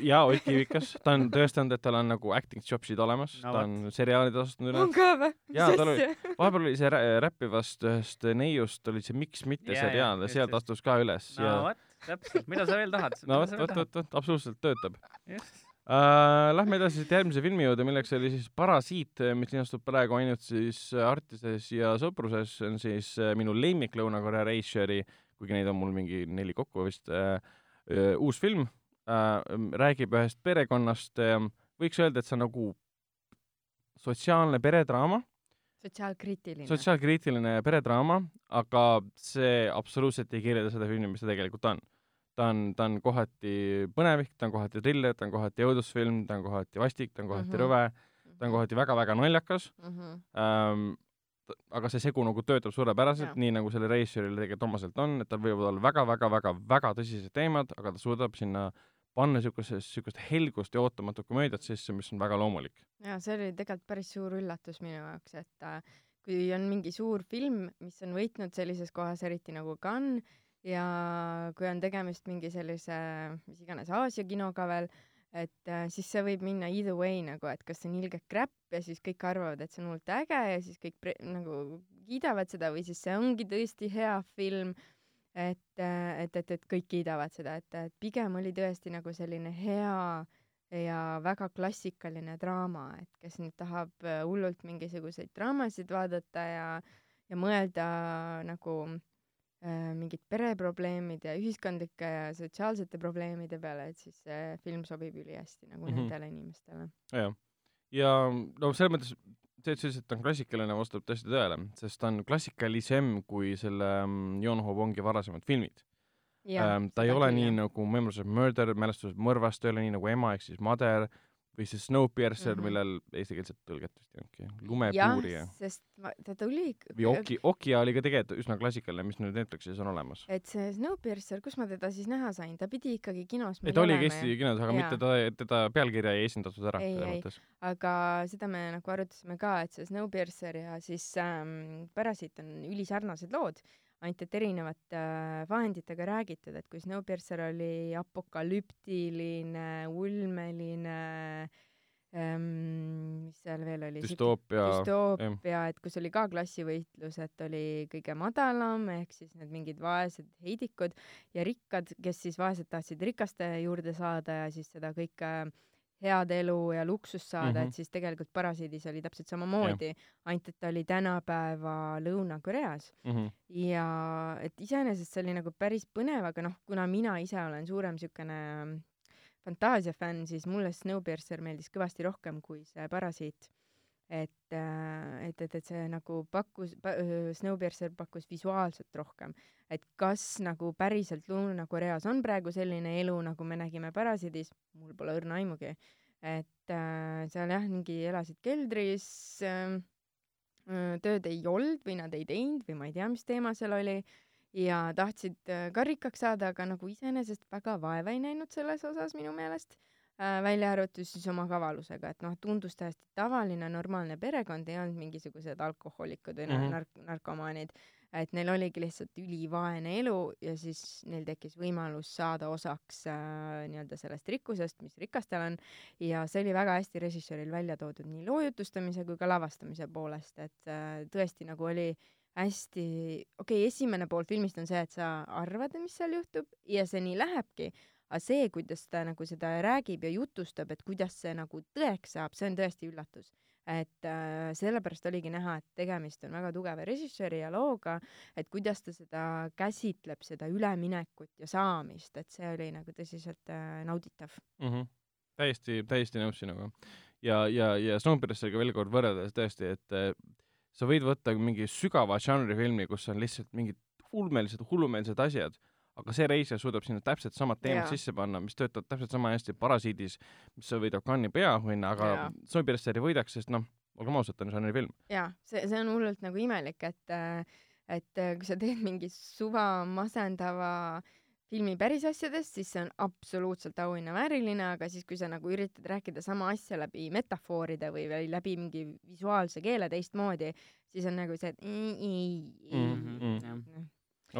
[SPEAKER 2] ja Ott Kivikas, ta on tõestanud, et tal on nagu acting jobsid olemas
[SPEAKER 4] No
[SPEAKER 2] ta on seriaalid astunud üle
[SPEAKER 3] on. ka või?
[SPEAKER 2] Jaa, tal oli- vahepeal oli see rä- räppivast ühest neiust oli see Miks mitte
[SPEAKER 4] Jaa, jaa,
[SPEAKER 2] seriaal ja sealt astus ka üles
[SPEAKER 4] no
[SPEAKER 2] ja
[SPEAKER 4] vot, täpselt, mida sa veel tahad?
[SPEAKER 2] no vot, vot, vot, vot absoluutselt töötab
[SPEAKER 4] just,
[SPEAKER 2] uh,. Lähme edasi siit järgmise filmi juurde, milleks oli siis Parasiit, mis linastub praegu ainult siis Artises ja Sõpruses, see on siis uh, minu lemmik Lõuna-Korea reisijari, kuigi neid on mul mingi neli kokku vist uh,, uh, uus film uh,, räägib ühest perekonnast uh,, võiks öelda, et see on nagu sotsiaalne peredraama,
[SPEAKER 3] sotsiaalkriitiline.
[SPEAKER 2] sotsiaalkriitiline peredraama, aga see absoluutselt ei kirjelda seda filmi, mis ta tegelikult on. Ta on, ta on kohati põnevik, ta on kohati triller, ta on kohati õudusfilm, ta on kohati vastik, ta on kohati
[SPEAKER 3] Mhm.
[SPEAKER 2] mm -hmm. rõve, ta on kohati väga-väga naljakas
[SPEAKER 3] Mhm.
[SPEAKER 2] ähm,. aga see segu nagu töötab suurepäraselt
[SPEAKER 3] Jaa.,
[SPEAKER 2] nii nagu sellel reisijal tegelikult omaselt on, et tal võivad olla väga-väga-väga-väga tõsised teemad, aga ta suudab sinna panna siukest, siukest helgust ja ootamatut komöödiat sisse, mis on väga loomulik.
[SPEAKER 3] ja see oli tegelikult päris suur üllatus minu jaoks, et äh, kui on mingi suur film, mis on võitnud sellises kohas, eriti nagu Cannes ja kui on tegemist mingi sellise mis iganes Aasia kinoga veel, et äh, siis see võib minna either way nagu, et kas see on ilge crap ja siis kõik arvavad, et see on hullult äge ja siis kõik pre- nagu kiidavad seda või siis see ongi tõesti hea film et, et, et, et kõik kiidavad seda, et, et pigem oli tõesti nagu selline hea ja väga klassikaline draama, et kes nüüd tahab äh, hullult mingisuguseid draamasid vaadata ja, ja mõelda nagu äh, mingid pereprobleemide, ühiskondlike ja sotsiaalsete probleemide peale, et siis see film sobib ülihästi nagu mm. -hmm. nendele inimestele.
[SPEAKER 2] jah, ja no selles mõttes see, et sa ütlesid, et ta on klassikaline, vastab tõesti tõele, sest ta on klassikalisem kui selle mm, Jon Ho Wongi varasemad filmid. Ähm, ta ei ole nii nagu Memories of Murder, mälestused mõrvast, ei ole nii nagu Ema ehk siis Mother või siis Snowpiercer mm. -hmm. millel eestikeelset tõlget vist ei olnudki, lumepuurija.,
[SPEAKER 3] sest ma, ta tuli
[SPEAKER 2] või Oki, Okia oli ka tegelikult üsna klassikaline, mis nüüd Netflixis on olemas.
[SPEAKER 3] et see Snowpiercer, kus ma teda siis näha sain, ta pidi ikkagi kinos
[SPEAKER 2] ei, ta oligi. Eesti kinos, aga
[SPEAKER 3] Jaa.
[SPEAKER 2] mitte ta, teda pealkirja ei esindatud ära
[SPEAKER 3] Ei, ei. aga seda me nagu arutasime ka, et see Snowpiercer ja siis ähm, Parasiit on ülisarnased lood, ainult et erinevate äh, vahenditega räägitud, et kui Snowpiercer oli apokalüptiline, ulmeline ähm,, mis seal veel oli?
[SPEAKER 2] düstoopia,
[SPEAKER 3] düstoopia, et kus oli ka klassivõitlus, et oli kõige madalam ehk siis need mingid vaesed heidikud ja rikkad, kes siis vaesed tahtsid rikaste juurde saada ja siis seda kõike head elu ja luksust saada mm,
[SPEAKER 2] Mhm.
[SPEAKER 3] -hmm. et siis tegelikult Parasiidis oli täpselt samamoodi, ainult et ta oli tänapäeva Lõuna-Koreas
[SPEAKER 2] Mhm.
[SPEAKER 3] ja et iseenesest see oli nagu päris põnev, aga noh, kuna mina ise olen suurem siukene fantaasiafänn, siis mulle Snowpiercer meeldis kõvasti rohkem kui see Parasiit. Et äh, et, et, et see nagu pakkus pa,, Snowpiercer pakkus visuaalselt rohkem, et kas nagu päriselt Lõuna-Koreas on praegu selline elu, nagu me nägime Parasiidis, mul pole õrna aimugi, et äh, seal jah, mingi elasid keldris äh,, tööd ei olnud või nad ei teinud või ma ei tea, mis teema seal oli ja tahtsid äh, ka rikkaks saada, aga nagu iseenesest väga vaeva ei näinud selles osas minu meelest. äh,, välja arvatud siis oma kavalusega, et noh, tundus täiesti tavaline normaalne perekond, ei olnud mingisugused alkohoolikud või mm -hmm. nark-, narkomaanid, et neil oligi lihtsalt ülivaene elu ja siis neil tekkis võimalus saada osaks äh, nii-öelda sellest rikkusest, mis rikastel on, ja see oli väga hästi režissööril välja toodud nii loojutustamise kui ka lavastamise poolest, et äh, tõesti nagu oli äh, hästi, okei okay,, esimene pool filmist on see, et sa arvad, mis seal juhtub ja see nii lähebki, aga see, kuidas ta nagu seda räägib ja jutustab, et kuidas see nagu tõeks saab, see on tõesti üllatus. et äh, sellepärast oligi näha, et tegemist on väga tugeva režissööri ja looga, et kuidas ta seda käsitleb, seda üleminekut ja saamist, et see oli nagu tõsiselt äh, nauditav
[SPEAKER 2] mm. -hmm. täiesti, täiesti nõus sinuga. ja, ja, ja Snowpierceriga veel kord võrreldes tõesti, et sa võid võtta mingi sügava žanrifilmi, kus on lihtsalt mingid ulmelised, hullumeelsed asjad, aga see reisija suudab sinna täpselt samad teemad sisse panna, mis töötavad täpselt sama hästi. Parasiidis, mis võidab Cannes'i peaauhinna, aga Zombieresser ei võidaks, sest noh, olgem ausad, ta on žanrifilm.
[SPEAKER 3] jaa, see, see on hullult nagu imelik, et et kui sa teed mingi suva masendava äh, filmi päris asjadest, siis see on absoluutselt auhinnavääriline, aga siis, kui sa nagu üritad rääkida sama asja läbi metafooride või, või läbi mingi visuaalse keele teistmoodi, siis on nagu see, et ei, ei, ei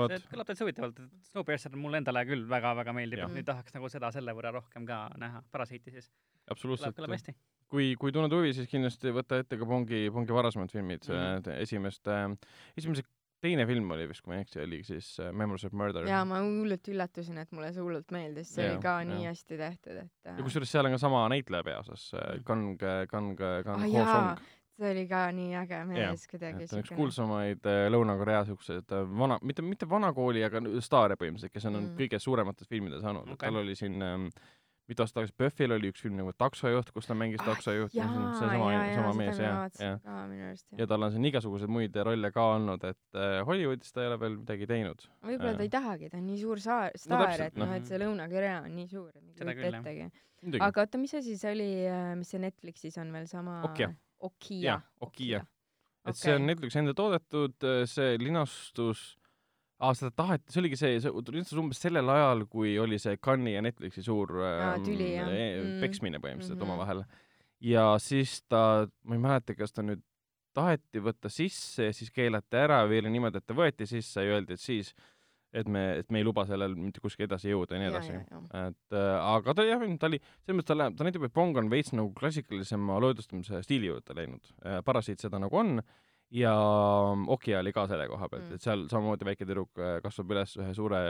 [SPEAKER 4] kõlab täitsa huvitavalt, et Snowpiercer mulle endale küll väga-väga meeldib, et nüüd tahaks nagu seda selle võrra rohkem ka näha, Parasiiti siis.
[SPEAKER 2] absoluutselt.
[SPEAKER 4] kõlab hästi.
[SPEAKER 2] kui, kui tunned huvi, siis kindlasti võta ette ka Pongi, Pongi varasemad filmid mm, -hmm. esimest äh,, esimese teine film oli vist, kui ma ei eksi, oli siis uh, Memories of Murder.
[SPEAKER 3] jaa, ma hullult üllatusin, et mulle see hullult meeldis, see ja, oli ka ja. nii hästi tehtud, et
[SPEAKER 2] uh... ja kusjuures seal on ka sama näitleja peaosas, Kang, Kang, Kang
[SPEAKER 3] ah, Ho Song. See oli ka nii äge mees kuidagi.
[SPEAKER 2] ta on üks kuulsamaid uh, Lõuna-Korea siukseid uh, vana, mitte, mitte vanakooli, aga staare põhimõtteliselt, kes on mm. kõige suuremates filmides saanud okay., et tal oli siin um, mitu aastat tagasi Buffil oli üks film nagu Taksojuht, kus ta mängis ah, taksojuhti, seesama, sama mees, jah, jah. ja tal on siin igasuguseid muid rolle ka olnud, et äh, Hollywoodis ta ei ole veel midagi teinud.
[SPEAKER 3] võib-olla ta ei tahagi, ta on nii suur saar, staar no,, et noh, et see Lõuna-Korea on nii suur, et ei kujuta ettegi. aga oota, mis asi see oli, äh, mis see Netflixis on veel sama?
[SPEAKER 2] Okia.
[SPEAKER 3] Okia.
[SPEAKER 2] Okia. et okay. see on Netflixi enda toodetud, äh, see linastus aa, seda taheti, see oligi see, see üldse umbes sellel ajal, kui oli see Cannes'i ja Netflixi suur
[SPEAKER 3] ähm, tüli, jah.
[SPEAKER 2] E mm. peksmine põhimõtteliselt mm -hmm. omavahel. ja siis ta, ma ei mäleta, kas ta nüüd taheti võtta sisse ja siis keelati ära või oli niimoodi, et ta võeti sisse ja öeldi, et siis, et me, et me ei luba sellel mitte kuskile edasi jõuda ja nii edasi. et äh, aga ta jah, ta oli, selles mõttes ta läheb, ta näitab, et Pong on veits nagu klassikalisema loedustamise stiili juurde läinud äh,. Parasiit seda nagu on ja Okia oli ka selle koha pealt mm., et seal samamoodi väike tüdruk äh, kasvab üles ühe suure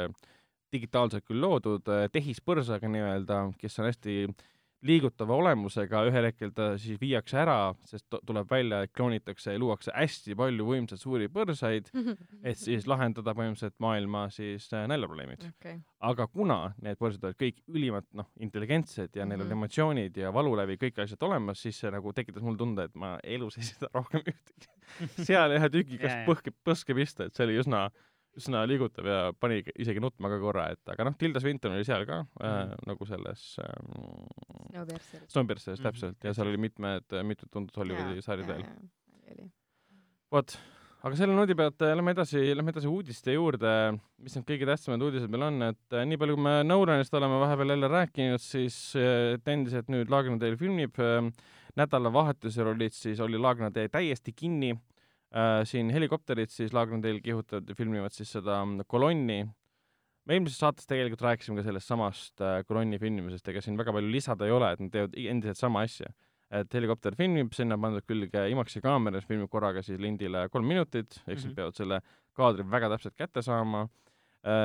[SPEAKER 2] digitaalselt küll loodud äh, tehispõrsaga nii-öelda, kes on hästi liigutava olemusega, ühel hetkel ta siis viiakse ära, sest tuleb välja, et kloonitakse ja luuakse hästi palju võimsaid suuri põrsaid, et siis lahendada põhimõtteliselt maailma siis äh, näljaprobleemid
[SPEAKER 3] okay.
[SPEAKER 2] aga kuna need põrsad olid kõik ülimalt noh, intelligentsed ja neil mm -hmm. on emotsioonid ja valulävi, kõik asjad olemas, siis see nagu tekitas mulle tunde, et ma elus ei <laughs> seda rohkem ühtegi seal ühe tüki käest põhke, põske pista, et see oli üsna, üsna liigutav ja pani isegi nutma ka korra, et aga noh, Tilda Swinton oli seal ka mm. äh, nagu selles ähm, Snowpierceris täpselt mm -hmm. ja seal oli mitmed, mitmed tuntud Hollywoodi sarjad veel. vot, aga selle noodi pealt äh, lähme edasi, lähme edasi uudiste juurde, mis need kõige tähtsamad uudised meil on, et äh, nii palju, kui me Nolanist oleme vahepeal jälle rääkinud, siis äh, et endiselt nüüd Laagna teel filmib äh, nädalavahetusel olid siis, oli Laagna tee täiesti kinni siin helikopterid siis Laagna teel kihutavad ja filmivad siis seda mm, kolonni. me eelmises saates tegelikult rääkisime ka sellest samast äh, kolonni filmimisest, ega siin väga palju lisada ei ole, et nad teevad endiselt sama asja. et helikopter filmib, sinna on pandud külge IMAX-i kaamera, mis filmib korraga siis lindile kolm minutit, ehk siis mm -hmm. peavad selle kaadri väga täpselt kätte saama Äh,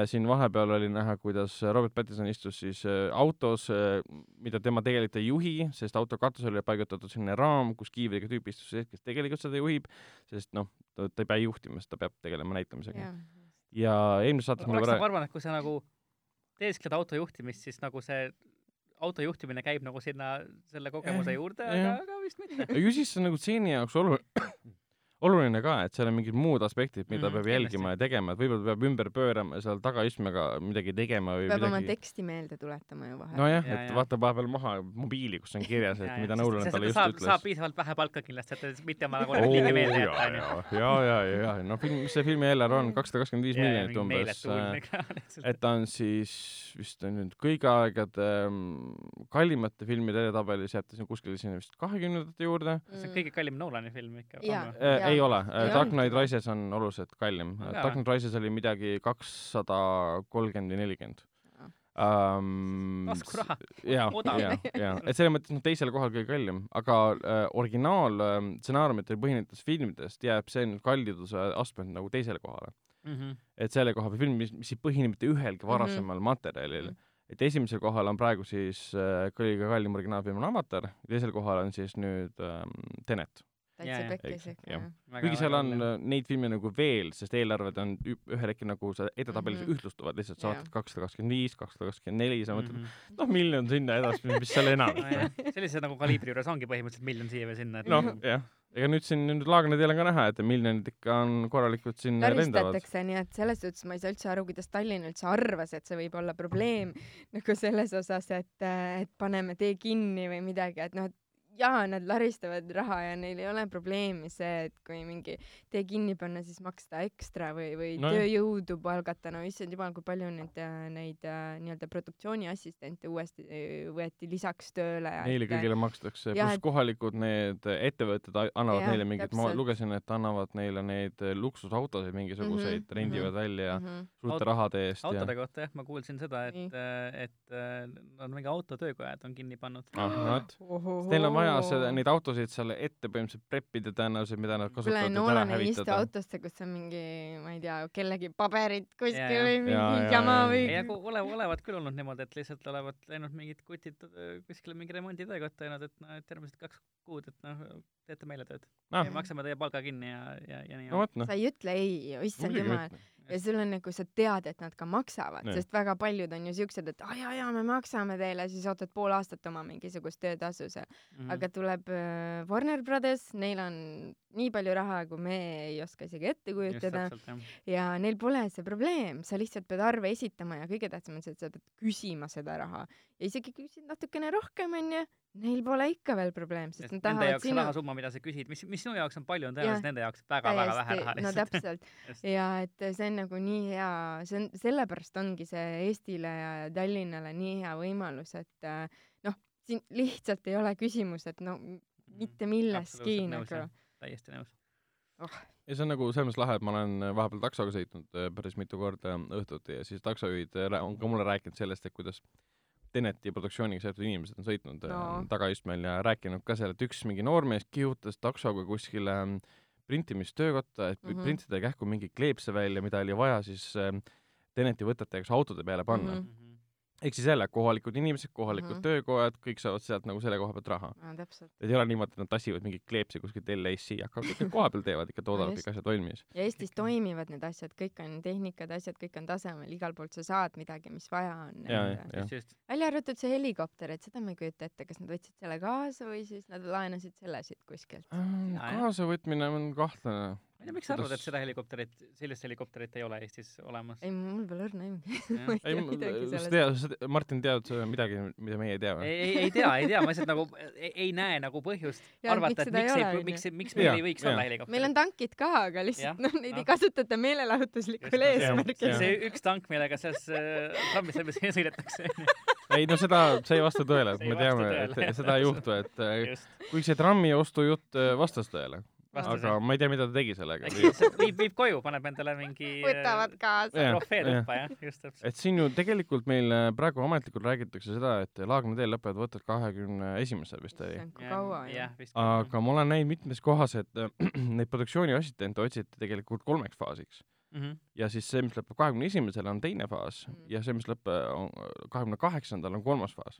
[SPEAKER 2] siin vahepeal oli näha, kuidas Robert Pattinson istus siis äh, autos, äh, mida tema tegelikult ei juhi, sest auto katusele oli paigutatud selline raam, kus kiivriga tüüp istus sees, kes tegelikult seda juhib, sest noh, ta ei pea juhtima, sest ta peab tegelema näitamisega. ja eelmises saates
[SPEAKER 4] oleks nagu arvan, et kui sa nagu teeskled auto juhtimist, siis nagu see auto juhtimine käib nagu sinna selle kogemuse juurde, aga, aga vist mitte.
[SPEAKER 2] ju siis see on nagu stseeni jaoks oluline, <coughs> oluline ka, et seal on mingid muud aspektid, mida
[SPEAKER 4] Mhm,
[SPEAKER 2] peab jälgima ja tegema, et võib-olla peab ümber pöörama ja seal tagaistmega midagi tegema või
[SPEAKER 3] peab oma
[SPEAKER 2] midagi.
[SPEAKER 3] teksti meelde tuletama ju vahel.
[SPEAKER 2] nojah,
[SPEAKER 4] Ja,
[SPEAKER 2] et
[SPEAKER 4] ja.
[SPEAKER 2] vaata vahepeal maha mobiili, kus on kirjas, et mida Nolan talle just
[SPEAKER 4] saab,
[SPEAKER 2] ütles
[SPEAKER 4] saab. piisavalt vähe palka kindlasti, et mitte oma nagu
[SPEAKER 2] oo
[SPEAKER 4] repliike meelde
[SPEAKER 2] ja,
[SPEAKER 4] jätta, onju.
[SPEAKER 2] ja, ja, ja, ja, no film, mis see filmi eelarve on, kakssada kakskümmend viis miljonit umbes. <laughs> et ta on siis vist on nüüd kõigi aegade mm, kallimate filmide edetabelis jääb ta siin kuskile sinna vist kahekümnendate juurde.
[SPEAKER 4] see on kõige kallim Nolani film ikka.
[SPEAKER 3] Jaa.
[SPEAKER 2] Äh, ei ole
[SPEAKER 3] Ei,
[SPEAKER 2] Dark. Knight Rises on oluliselt kallim.
[SPEAKER 4] Aga-
[SPEAKER 2] Dark Knight Rises oli midagi kakssada kolmkümmend või nelikümmend um,.
[SPEAKER 4] Taskuraha.
[SPEAKER 2] ja,
[SPEAKER 4] Odav.
[SPEAKER 2] ja, ja, et selles mõttes noh, teisel kohal kõige kallim, aga äh, originaal äh, stsenaariumitel põhinevatest filmidest jääb see nüüd kalliduse astmelt nagu teisele kohale.
[SPEAKER 4] Mhm.
[SPEAKER 2] et selle koha peal film, mis, mis ei põhine mitte ühelgi varasemal materjalil
[SPEAKER 3] Mhm.
[SPEAKER 2] et esimesel kohal on praegu siis äh, kõige kallim originaalfilm on Avatar, teisel kohal on siis nüüd ähm, Tenet.
[SPEAKER 3] Täitsa pekkis ikka
[SPEAKER 2] jah.
[SPEAKER 3] jah.
[SPEAKER 2] kuigi seal on äh, neid filme nagu veel, sest eelarved on ühel hetkel nagu sa edetabelis mm
[SPEAKER 3] Mhm.
[SPEAKER 2] -hmm. ühtlustuvad lihtsalt, sa vaatad kakssada kakskümmend viis, kakssada kakskümmend neli, sa mõtled,
[SPEAKER 4] Mhm.
[SPEAKER 2] noh, miljon sinna edasi, mis seal enam.
[SPEAKER 4] nojah, sellise nagu kaliibri juures ongi põhimõtteliselt miljon siia või sinna, et
[SPEAKER 2] noh, jah, ega nüüd siin nüüd Laagna teel on ka näha, et miljonid ikka on korralikult siin lendavad.
[SPEAKER 3] nii et selles suhtes ma ei saa üldse aru, kuidas Tallinn üldse arvas, et see võib olla probleem <laughs> nagu selles osas, et, et paneme tee kinni või midagi, et noh, et jaa, nad laristavad raha ja neil ei ole probleemi see, et kui mingi tee kinni panna, siis maksta ekstra või, või no tööjõudu palgata, no issand jumal, kui palju neid, neid äh, nii-öelda produktsiooniassistente uuesti äh, võeti lisaks tööle ja
[SPEAKER 2] Neile
[SPEAKER 3] et-
[SPEAKER 2] kõigile makstakse, pluss
[SPEAKER 3] et-
[SPEAKER 2] kohalikud need ettevõtted annavad
[SPEAKER 3] Jah,
[SPEAKER 2] neile mingid, ma lugesin, et annavad neile neid luksusautosid mingisuguseid
[SPEAKER 3] Mhm,
[SPEAKER 2] rendivad välja
[SPEAKER 3] Mhm.
[SPEAKER 2] suurte
[SPEAKER 4] Aut-
[SPEAKER 2] rahade eest ja
[SPEAKER 4] autode kohta jah, ma kuulsin seda, et et äh, nad mingi autotöökojad on kinni pannud.
[SPEAKER 2] ah, no vot, sest neil on vaja seda, neid autosid seal ette põhimõtteliselt preppida tõenäoliselt, mida nad kasutavad, et ära
[SPEAKER 3] Nolan ei istu
[SPEAKER 2] hävitada.
[SPEAKER 3] autosse, kus on mingi, ma ei tea, kellegi paberid kuskil
[SPEAKER 4] Jaa, jaa.
[SPEAKER 3] või mingi
[SPEAKER 2] Jaa, jaa,
[SPEAKER 3] jama
[SPEAKER 2] jaa,
[SPEAKER 3] või
[SPEAKER 4] ei, aga ole, olevat küll olnud niimoodi, et lihtsalt olevat läinud mingid kutid äh, kuskile mingi remonditöö kohta teinud, et noh, et järgmised kaks kuud, et noh, teete meile tööd
[SPEAKER 2] Ah.
[SPEAKER 4] ah.. maksame teie palga kinni ja, ja, ja nii
[SPEAKER 2] no vot noh
[SPEAKER 3] sa, ei ütle ei, issand jumal. Ja sul on nagu, sa tead, et nad ka maksavad,
[SPEAKER 2] Nii.
[SPEAKER 3] sest väga paljud on ju siuksed, et aa jaa, jaa, me maksame teile, siis ootad pool aastat oma mingisugust töötasu seal.
[SPEAKER 4] mm..
[SPEAKER 3] aga tuleb äh, Warner Brothers, neil on nii palju raha, kui me ei oska isegi ette kujutada ja neil pole see probleem, sa lihtsalt pead arve esitama ja kõige tähtsam on see, et sa pead küsima seda raha ja isegi küsid natukene rohkem, onju, neil pole ikka veel probleem, sest nad
[SPEAKER 4] nende
[SPEAKER 3] tahavad
[SPEAKER 4] jaoks see
[SPEAKER 3] sinu
[SPEAKER 4] rahasumma, mida sa küsid, mis, mis sinu jaoks on palju, on tõenäoliselt nende jaoks väga-väga vähe raha.
[SPEAKER 3] No
[SPEAKER 4] lihtsalt. <laughs>
[SPEAKER 3] täpselt.
[SPEAKER 4] Just.
[SPEAKER 3] ja et see on nagu nii hea, see on, sellepärast ongi see Eestile ja Tallinnale nii hea võimalus, et äh, noh, siin lihtsalt ei ole küsimus, et no m- mitte milleski
[SPEAKER 4] nõus,
[SPEAKER 3] nagu.
[SPEAKER 4] Täiesti nõus.
[SPEAKER 2] ja see on nagu selles mõttes lahe, et ma olen vahepeal taksoga sõitnud äh, päris mitu korda õhtuti ja siis taksojuhid äh, on ka mulle rääkinud sellest, et kuidas Teneti produktsiooniga seotud inimesed on sõitnud no.
[SPEAKER 3] No.
[SPEAKER 2] tagaistmel ja rääkinud ka seal, et üks mingi noormees kihutas taksoga kuskile ähm, printimistöökotta, et mm. -hmm. printida kähku mingi kleepse välja, mida oli vaja siis äh, Teneti võtete jaoks autode peale panna mm. -hmm. Ehk siis jälle kohalikud inimesed, kohalikud mm. -hmm. töökojad, kõik saavad sealt nagu selle koha pealt raha.
[SPEAKER 3] no, täpselt.
[SPEAKER 2] et ei ole niimoodi, et nad tassivad mingeid kleepsi kuskilt LA-sse, aga kõik kohapeal teevad ikka, toodavad
[SPEAKER 3] just.
[SPEAKER 2] kõik asjad valmis.
[SPEAKER 3] ja Eestis toimivad need asjad, kõik on tehnikad, asjad, kõik on tasemel, igalt poolt sa saad midagi, mis vaja on. välja arvatud see helikopter, et seda ma ei kujuta ette, kas nad võtsid selle kaasa või siis nad laenasid selle siit kuskilt.
[SPEAKER 4] Jah.
[SPEAKER 2] kaasavõtmine on kahtlane.
[SPEAKER 4] Ma ei tea, miks sa arvad, et seda helikopterit, sellist helikopterit ei ole Eestis olemas?
[SPEAKER 3] ei, mul pole õrna aimugi. <laughs> Ma ei tea, midagi
[SPEAKER 2] sa
[SPEAKER 3] sellest.
[SPEAKER 2] tead, sa tead, Martin, tead sa midagi, mida meie ei tea või?
[SPEAKER 4] ei, ei, tea, ei tea, ma lihtsalt nagu ei, ei näe nagu põhjust
[SPEAKER 3] Jaa,
[SPEAKER 4] arvata,
[SPEAKER 3] miks
[SPEAKER 4] et miks ei,
[SPEAKER 3] ole,
[SPEAKER 4] miks, miks meil
[SPEAKER 2] Jaa,
[SPEAKER 4] ei võiks
[SPEAKER 2] jaa.
[SPEAKER 4] olla helikopterit.
[SPEAKER 3] meil on tankid ka, aga lihtsalt noh, neid ei kasutata meelelahutuslikul eesmärgil
[SPEAKER 4] see üks tank, millega selles äh, trammis läbi <laughs> sõidetakse.
[SPEAKER 2] ei no seda, see ei vasta tõele, me teame, et seda ei juhtu, et äh,
[SPEAKER 4] just.
[SPEAKER 2] kui see trammi ostujutt äh, vastas tõele, aga ma ei tea, mida ta tegi sellega. <laughs>
[SPEAKER 4] viib, viib koju, paneb endale mingi
[SPEAKER 3] võtavad kaasa.
[SPEAKER 4] Trofee
[SPEAKER 2] jah.
[SPEAKER 4] tuppa, jah, just täpselt.
[SPEAKER 2] et siin ju tegelikult meil äh, praegu ametlikult räägitakse seda, et Laagna teel lõpevad võtted kahekümne esimesel vist oli.
[SPEAKER 3] kaua
[SPEAKER 4] jah,
[SPEAKER 2] aga ma olen näinud mitmes kohas, et äh, <clears throat> neid produktsiooniassistente otsiti tegelikult kolmeks faasiks
[SPEAKER 4] Mhm.
[SPEAKER 2] ja siis see, mis lõpeb kahekümne esimesel, on teine faas
[SPEAKER 3] Mm.
[SPEAKER 2] ja see, mis lõpeb kahekümne kaheksandal, on kolmas faas.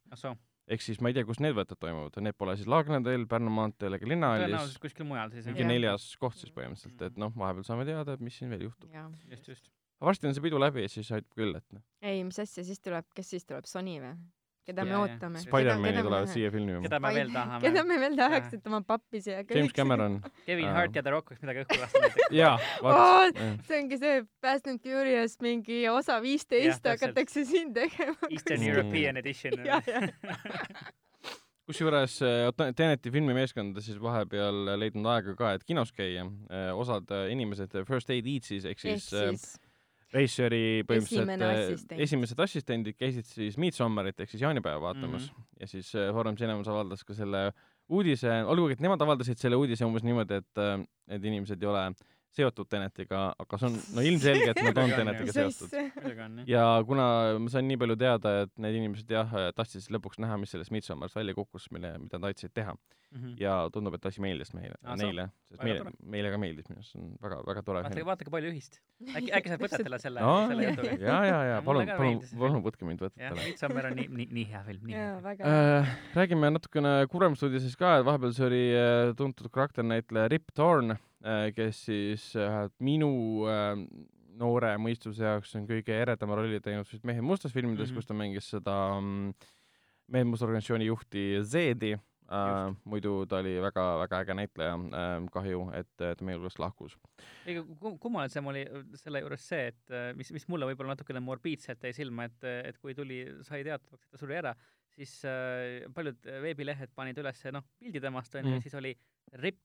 [SPEAKER 2] Ehk siis ma ei tea, kus need võtted toimuvad, need pole siis Laagna teel, Pärnu maanteel ega linnahallis.
[SPEAKER 4] Tõenäoliselt, kuskil mujal siis
[SPEAKER 2] mingi neljas koht siis põhimõtteliselt, et noh, vahepeal saame teada, et mis siin veel juhtub.
[SPEAKER 4] just, just.
[SPEAKER 2] varsti on see pidu läbi ja siis aitab küll, et noh,
[SPEAKER 3] ei, mis asja, siis tuleb, kes siis tuleb, Sony või? Keda me
[SPEAKER 4] jaa.
[SPEAKER 3] ootame.
[SPEAKER 2] Spider-man'i tulevad siia filmima.
[SPEAKER 4] keda me veel tahame
[SPEAKER 3] keda. me veel tahaks, et oma pappi siia
[SPEAKER 2] James. <laughs> Cameron.
[SPEAKER 4] Kevin. Hart ja The Rock võiks midagi õhku lasta näiteks.
[SPEAKER 2] jaa, vaat.
[SPEAKER 3] see ongi see Fast and Furious mingi osa viisteist hakatakse siin tegema.
[SPEAKER 4] Eastern. European Edition.
[SPEAKER 3] ja, ja,
[SPEAKER 2] kusjuures äh, Teneti filmimeeskond on siis vahepeal leidnud aega ka, et kinos käia. osad äh, inimesed First Aid Eatsis ehk
[SPEAKER 3] ehk
[SPEAKER 2] siis äh,
[SPEAKER 3] siis
[SPEAKER 2] režissööri põhimõtteliselt äh,
[SPEAKER 3] assistent.
[SPEAKER 2] esimesed assistendid käisid siis Midsommarit ehk siis jaanipäeva vaatamas mm -hmm. ja siis äh, Foorum Cinemas avaldas ka selle uudise, olgugi et nemad avaldasid selle uudise umbes niimoodi, et äh, et inimesed ei ole seotud Tenetiga, aga see on no ilmselge, et nad on Tenetiga seotud. ja kuna ma sain nii palju teada, et need inimesed jah, tahtsid siis lõpuks näha, mis sellest Midsommarist välja kukkus, mille, mida nad aitasid teha
[SPEAKER 4] Mhm.
[SPEAKER 2] ja tundub, et asi meeldis meile
[SPEAKER 4] Ah,,
[SPEAKER 2] neile, sest meile meile ka meeldis minu arust, see on väga, väga tore
[SPEAKER 4] vaadake,
[SPEAKER 2] film.
[SPEAKER 4] vaadake palju ühist. äkki, äkki saab võtetele selle,
[SPEAKER 2] no
[SPEAKER 4] selle jutuga. <laughs>
[SPEAKER 2] ja, ja, ja palun, palun palun võtke mind
[SPEAKER 4] jah,
[SPEAKER 2] võtetele.
[SPEAKER 4] Midsommar on nii, nii, nii hea film, nii hea
[SPEAKER 2] äh,. räägime natukene kurvemast uudisest ka, et vahepeal see oli äh, tuntud karakternäitleja Rip Torn kes siis äh, minu äh, noore mõistuse jaoks on kõige eredama rolli teinud siis Mehe mustas filmides mm. -hmm. kus ta mängis seda mm, Mehe musta organisatsiooni juhti Zedi äh,
[SPEAKER 4] Just..
[SPEAKER 2] muidu ta oli väga-väga äge näitleja äh,, kahju, et äh, ta meie hulgast lahkus.
[SPEAKER 4] kum- kummalisem oli selle juures see, et äh, mis, mis mulle võib-olla natukene morbiidselt jäi silma, et, et kui tuli, sai teatavaks, et ta suri ära, siis äh, paljud veebilehed panid üles noh, pildi temast onju mm., siis oli Rip,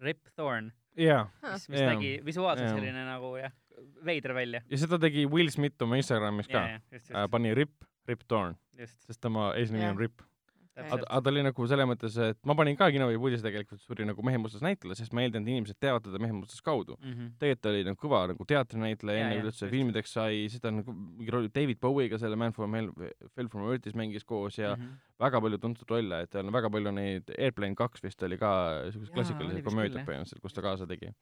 [SPEAKER 4] Rip Thorn,
[SPEAKER 2] jaa,
[SPEAKER 4] mis, mis
[SPEAKER 2] Jaa.
[SPEAKER 4] nägi visuaalselt
[SPEAKER 2] Jaa.
[SPEAKER 4] selline nagu jah, veider välja.
[SPEAKER 2] ja seda tegi Will Smith oma Instagramis ka.
[SPEAKER 4] just,
[SPEAKER 2] Äh, pani Rip, Rip
[SPEAKER 4] just,
[SPEAKER 2] sest tema eesnimi
[SPEAKER 3] Jah.
[SPEAKER 2] on Rip. Aga ta oli nagu selles mõttes, et ma panin ka kinoveebi uudise tegelikult, suri nagu Mehe mustas näitleja, sest ma eeldan, et inimesed teavad teda Mehe mustas kaudu.
[SPEAKER 4] Mhm.
[SPEAKER 2] tegelikult ta oli nagu kõva nagu teatrinäitleja, enne kui üldse
[SPEAKER 4] just.
[SPEAKER 2] filmideks sai, siis ta nagu mingi roll, David Bowie'ga selle Man from Hell, Fell from Earth'is mängis koos ja mm. -hmm. väga palju tuntud rolle, et tal on väga palju neid, Airplane kaks vist oli ka komöödiad
[SPEAKER 4] küll, jah.
[SPEAKER 2] põhimõtteliselt, kus ta kaasa tegi.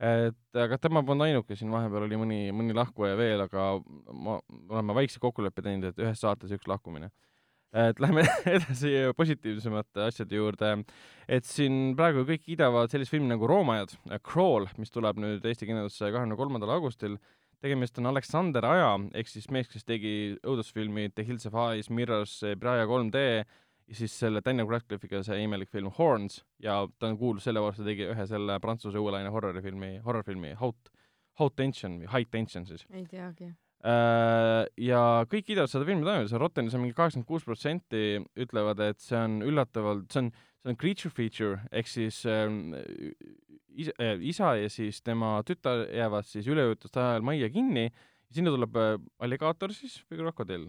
[SPEAKER 2] et aga tema polnud ainuke, siin vahepeal oli mõni, mõni lahkuja veel, aga ma, oleme väikse kokkuleppe teinud, et ühes saates üks lahkumine. Et lähme <laughs> edasi positiivsemate asjade juurde. et siin praegu kõik kiidavad sellist filmi nagu Roomajad, Crawl, mis tuleb nüüd Eesti kinosse kahekümne kolmandal augustil. tegemist on Aleksander Aja ehk siis mees, kes tegi õudusfilmi The Hills of Eyes, Mirrors, Praia 3D ja siis selle Daniel Radcliffe'iga see imelik film Horns ja ta on kuulus selle poolest, ta tegi ühe selle prantsuse uue laine horrorifilmi, horrorfilmi Haute, Haute Tension või High Tension siis.
[SPEAKER 3] ei teagi.
[SPEAKER 2] Ja kõik kiidavad seda filmi toimida, see Rottenis on mingi kaheksakümmend kuus protsenti ütlevad, et see on üllatavalt, see on, see on creature feature ehk siis ähm, isa, äh, isa ja siis tema tütar jäävad siis üleujutuste ajal majja kinni ja sinna tuleb äh, alligaator siis või krokodill.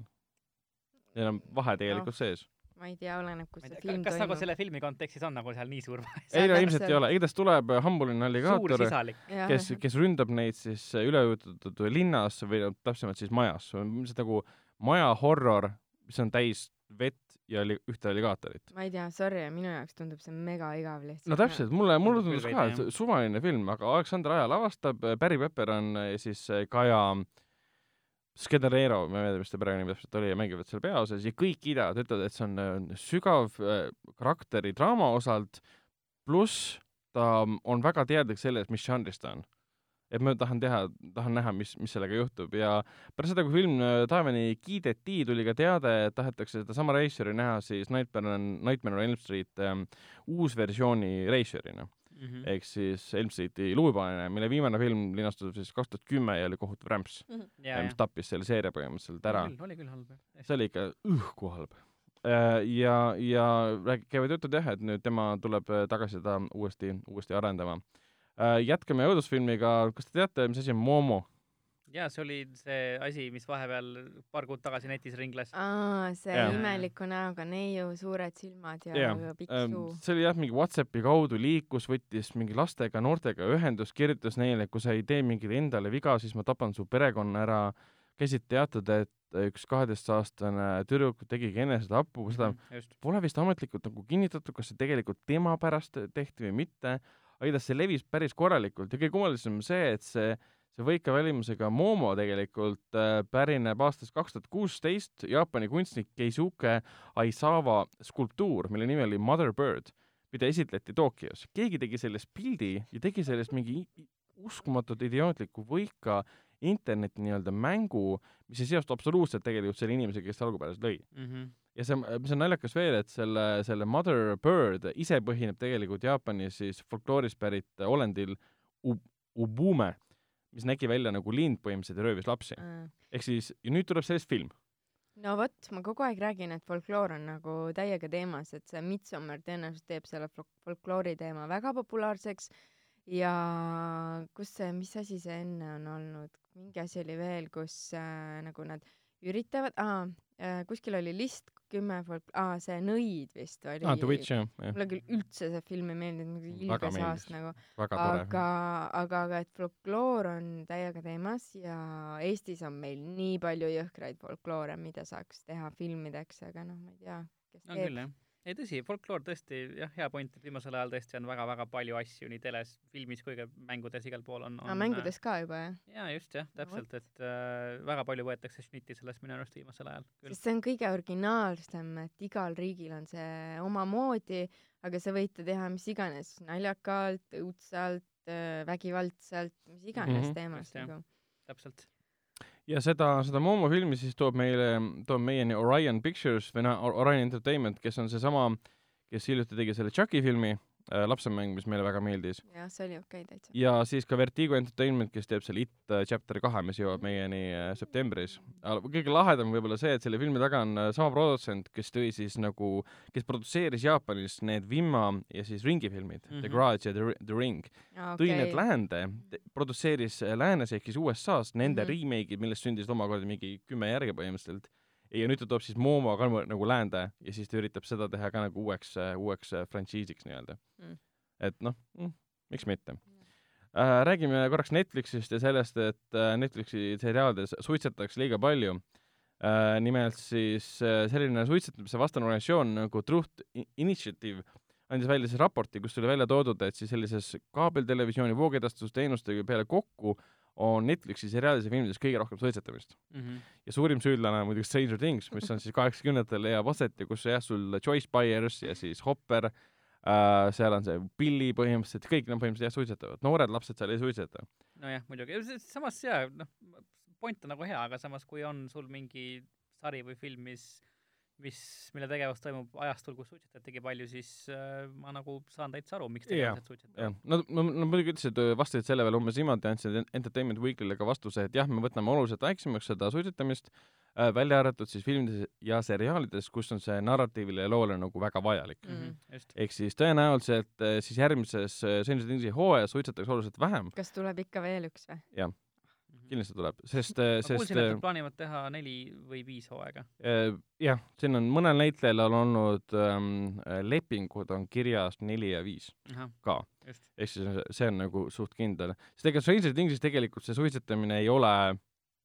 [SPEAKER 2] Neil on vahe tegelikult sees.
[SPEAKER 3] Ma ei tea, oleneb, kus see
[SPEAKER 4] tea,
[SPEAKER 3] film
[SPEAKER 4] kas nagu
[SPEAKER 3] toimub.
[SPEAKER 4] selle filmi kontekstis on nagu seal nii suur vahe?
[SPEAKER 2] ei no ilmselt ei ole, igatahes tuleb äh, hambuline
[SPEAKER 4] suur
[SPEAKER 2] alligaator, kes, kes ründab neid siis äh, üleujutatud linnas või täpsemalt siis majas, see on nagu maja horror, mis on täis vett ja li- ühte alligaatorit.
[SPEAKER 3] ma ei tea, sorry, minu jaoks tundub see mega igav lihtsalt.
[SPEAKER 2] no täpselt, mulle, mulle tundus ka, et suvaline film, aga Aleksander Aja lavastab, Barry Pepper on äh, siis äh, Kaja Skedarero, ma ei tea, mis ta perekonnimi täpselt oli, mängivad seal peaosas ja kõik kiidavad, ütlevad, et see on sügav äh, karakteri draama osalt, pluss ta on väga teadlik sellest, mis žanris ta on. et ma tahan teha, tahan näha, mis, mis sellega juhtub ja pärast seda, kui film äh, taevani kiideti, tuli ka teade, et tahetakse sedasama reisijari näha siis Nightmare on, Nightmare on Elm Street ähm, uusversiooni reisijärina
[SPEAKER 4] Mhm.
[SPEAKER 2] ehk siis Elm Streeti luupanemine, mille viimane film linastus siis kaks tuhat kümme ja oli kohutav rämps,
[SPEAKER 4] ja,
[SPEAKER 2] mis tappis selle seeria põhimõtteliselt ära.
[SPEAKER 4] oli küll halb
[SPEAKER 2] see oli ikka õhku halb. ja, ja räägi- käivad jutud jah, et nüüd tema tuleb äh, tagasi seda uuesti, uuesti arendama. jätkame õudusfilmiga, kas te teate, mis asi on Momo?
[SPEAKER 4] Ja see oli see asi, mis vahepeal paar kuud tagasi netis ringles.
[SPEAKER 3] aa, see
[SPEAKER 2] Jaa.
[SPEAKER 3] imeliku näoga neiu, suured silmad ja, ja pikk
[SPEAKER 2] Ähm,
[SPEAKER 3] suu.
[SPEAKER 2] see oli jah, mingi Whatsappi kaudu liikus, võttis mingi lastega, noortega ühendust, kirjutas neile, kui sa ei tee mingile endale viga, siis ma tapan su perekonna ära. käisid teatud, et üks kaheteistaastane tüdruk tegigi enesetapu, seda
[SPEAKER 4] just.
[SPEAKER 2] pole vist ametlikult nagu kinnitatud, kas see tegelikult tema pärast tehti või mitte, aga igatahes see levis päris korralikult ja kõige kummalisem on see, et see, see võika välimusega Momo tegelikult äh, pärineb aastast kaks tuhat kuusteist, Jaapani kunstnik Keisuke Aisawa skulptuur, mille nimi oli Mother Bird, mida esitleti Tokyos. keegi tegi sellest pildi ja tegi sellest mingi uskumatult idiootliku võika interneti nii-öelda mängu, mis ei seostu absoluutselt tegelikult selle inimesega, kes algupäraselt lõi
[SPEAKER 4] mm. -hmm.
[SPEAKER 2] ja see, mis on naljakas veel, et selle, selle Mother Bird ise põhineb tegelikult Jaapanis siis folkloorist pärit olendil ub, ubume, mis nägi välja nagu lind põhimõtteliselt ja röövis lapsi. ehk siis, ja nüüd tuleb sellest film.
[SPEAKER 3] No vot, ma kogu aeg räägin, et folkloor on nagu täiega teemas, et see Midsommar tõenäoliselt teeb selle folkloori teema väga populaarseks. Ja kus see, mis asi see enne on olnud, mingi asi oli veel, kus äh, nagu nad üritavad, aa kuskil oli list kümme folk-, aa, see Nõid vist oli.
[SPEAKER 2] aa, The Witch, jah.
[SPEAKER 3] mulle küll üldse see film ei meeldinud, nagu ilge saast nagu.
[SPEAKER 2] aga,
[SPEAKER 3] aga, aga, aga et folkloor on täiega teemas ja Eestis on meil nii palju jõhkraid folkloore, mida saaks teha filmideks, aga noh, ma ei tea, kes
[SPEAKER 4] on teeb. küll, jah ei tõsi, folkloor tõesti jah, hea point, et viimasel ajal tõesti on väga-väga palju asju nii teles, filmis kui ka mängudes igal pool on, on.
[SPEAKER 3] mängudes ka juba jah?
[SPEAKER 4] jaa, just jah, täpselt, et äh, väga palju võetakse šnitti sellest minu arust viimasel ajal.
[SPEAKER 3] sest see on kõige originaalsem, et igal riigil on see omamoodi, aga sa võid teha mis iganes, naljakalt, õudsalt, äh, vägivaldselt, mis iganes mm -hmm, teemas nagu.
[SPEAKER 4] täpselt
[SPEAKER 2] ja seda, seda Momo filmi siis toob meile, toob meieni Orion Pictures või noh, Orion Entertainment, kes on seesama, kes hiljuti tegi selle Chucky filmi lapsemäng, mis meile väga meeldis.
[SPEAKER 3] jah, see oli okei okay, täitsa.
[SPEAKER 2] ja siis ka Vertigo Entertainment, kes teeb selle It äh, chapter kahe, mis jõuab meieni äh, septembris. kõige lahedam võib-olla see, et selle filmi taga on äh, sama produtsent, kes tõi siis nagu, kes produtseeris Jaapanis need Vimma ja siis Ringi filmid mm, -hmm. The mhm. Grudge ja The, The Ring
[SPEAKER 3] okay..
[SPEAKER 2] tõi need läände, produtseeris äh, läänes ehk siis USA-s nende mm -hmm. remake'id, millest sündis omakorda mingi kümme järge põhimõtteliselt ja nüüd ta toob siis Momo ka nagu läände ja siis ta üritab seda teha ka nagu uueks, uueks frantsiisiks nii-öelda mm.. et noh mm,, miks mitte äh,. räägime korraks Netflixist ja sellest, et äh, Netflixi seriaalides suitsetatakse liiga palju äh,. nimelt siis äh, selline suitsetamise vastane organisatsioon nagu Truth Initiative andis välja siis raporti, kus tuli välja toodud, et siis sellises kaabeltelevisiooni voogedastusteenustega peale kokku äh, on Netflixi seriaalides ja filmides kõige rohkem suitsetamist mm. -hmm. ja suurim süüdlane on muidugi Stranger Things, mis on siis kaheksakümnendatel leiab aset ja kus jah, sul Joyce Byers ja siis Hopper äh,, seal on see Billy põhimõtteliselt, kõik nad põhimõtteliselt jah, suitsetavad, noored lapsed seal ei suitseta.
[SPEAKER 4] nojah, muidugi, samas jaa, noh, point on nagu hea, aga samas kui on sul mingi sari või film, mis mis, mille tegevus toimub ajastul, kus suitsetatigi palju, siis äh, ma nagu saan täitsa aru, miks tegelased suitsetavad.
[SPEAKER 2] no, no, no muidugi ütlesid, vastasid selle veel umbes niimoodi, andsid Entertainment Weekly'le ka vastuse, et jah, me võtame oluliselt väiksemaks seda suitsetamist äh,, välja arvatud siis filmides ja seriaalides, kus on see narratiivile ja loole nagu väga vajalik
[SPEAKER 3] mm. -hmm.
[SPEAKER 2] ehk siis tõenäoliselt äh, siis järgmises äh, Stranger Thingsi hooajas suitsetatakse oluliselt vähem.
[SPEAKER 3] kas tuleb ikka veel üks või?
[SPEAKER 2] jah kindlasti tuleb, sest, sest
[SPEAKER 4] kuulsin, et nad plaanivad teha neli või viis hooaega.
[SPEAKER 2] Äh, jah, siin on mõnel näitlejal on olnud ähm, lepingud on kirjas neli ja viis Aha, ka. ehk siis see on nagu suht kindel. sest ega Stranger Thingsis tegelikult see suitsetamine ei ole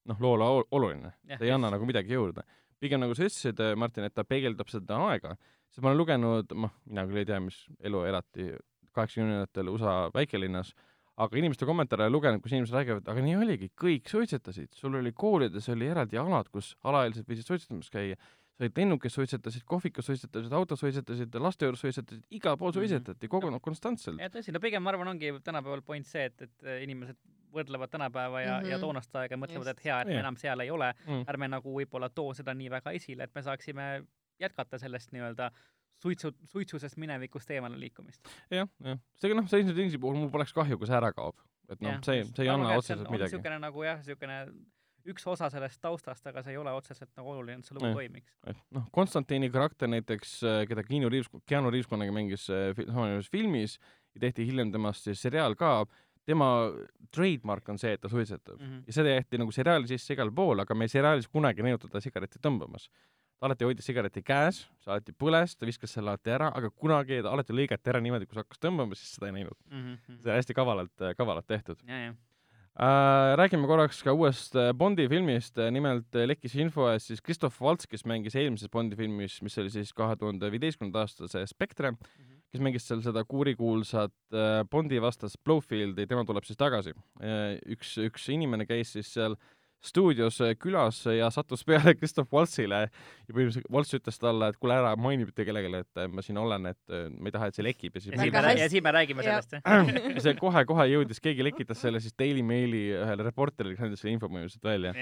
[SPEAKER 2] noh, loole oluline, ta ei anna nagu midagi juurde. pigem nagu sa ütlesid, Martin, et ta peegeldab seda aega, sest ma olen lugenud, noh, mina küll ei tea, mis elu elati kaheksakümnendatel USA väikelinnas aga inimeste kommentaare lugenud, kus inimesed räägivad, aga nii oligi, kõik suitsetasid, sul oli koolides oli eraldi alad, kus alaealised võisid suitsetamas käia, sa olid lennukis suitsetasid, kohvikus suitsetasid, autos suitsetasid, laste juures suitsetasid, igal pool mhm. suitsetati kogu no, konstantselt.
[SPEAKER 4] ja tõsi, no pigem ma arvan, ongi tänapäeval point see, et, et inimesed võrdlevad tänapäeva ja mm, -hmm. ja toonast aega ja mõtlevad, et hea, et me enam seal ei ole mm., ärme nagu võib-olla too seda nii väga esile, et me saaksime jätkata sellest nii-öelda suitsu, suitsusest minevikust eemale liikumist ja,.
[SPEAKER 2] jah, jah. seega noh, Stranger Thingsi puhul mul poleks kahju, kui see ära kaob. et noh, see, see ei anna otseselt midagi.
[SPEAKER 4] niisugune nagu jah, niisugune üks osa sellest taustast, aga see ei ole otseselt nagu oluline, et see lugu toimiks.
[SPEAKER 2] noh, Konstantini karakter näiteks, äh, keda Keanu Reaves, Keanu Reaves kunagi mängis äh, samanimes filmis ja tehti hiljem temast siis seriaal ka, tema trademark on see, et ta suitsetab mm. -hmm. ja seda jäeti nagu seriaali sisse igal pool, aga me seriaalis kunagi ei näinud teda sigareti tõmbamas ta alati hoidis sigareti käes, see alati põles, ta viskas selle alati ära, aga kunagi ta alati lõigati ära niimoodi, kui sa hakkas tõmbama, siis seda ei näinud mm. -hmm. see on hästi kavalalt, kavalalt tehtud. Äh, räägime korraks ka uuest äh, Bondi filmist, nimelt äh, lekkis info, et siis Christoph Waltz, kes mängis eelmises Bondi filmis, mis oli siis kahe tuhande viieteistkümnenda aasta see Spectre mm, -hmm. kes mängis seal seda kuurikuulsat äh, Bondi vastast Blowfieldi, tema tuleb siis tagasi äh,. üks, üks inimene käis siis seal stuudios äh, külas ja sattus peale Christoph Waltzile ja põhimõtteliselt Waltz ütles talle, et kuule ära maini mitte kellelegi, et äh, ma siin olen, et äh, ma ei taha, et see lekib ja siis
[SPEAKER 4] ja me, ja siin me räägime sellest, <clears throat>
[SPEAKER 2] ja see kohe-kohe jõudis, keegi lekitas selle siis Daily Maili ühele reporterile, kes andis selle info põhimõtteliselt välja.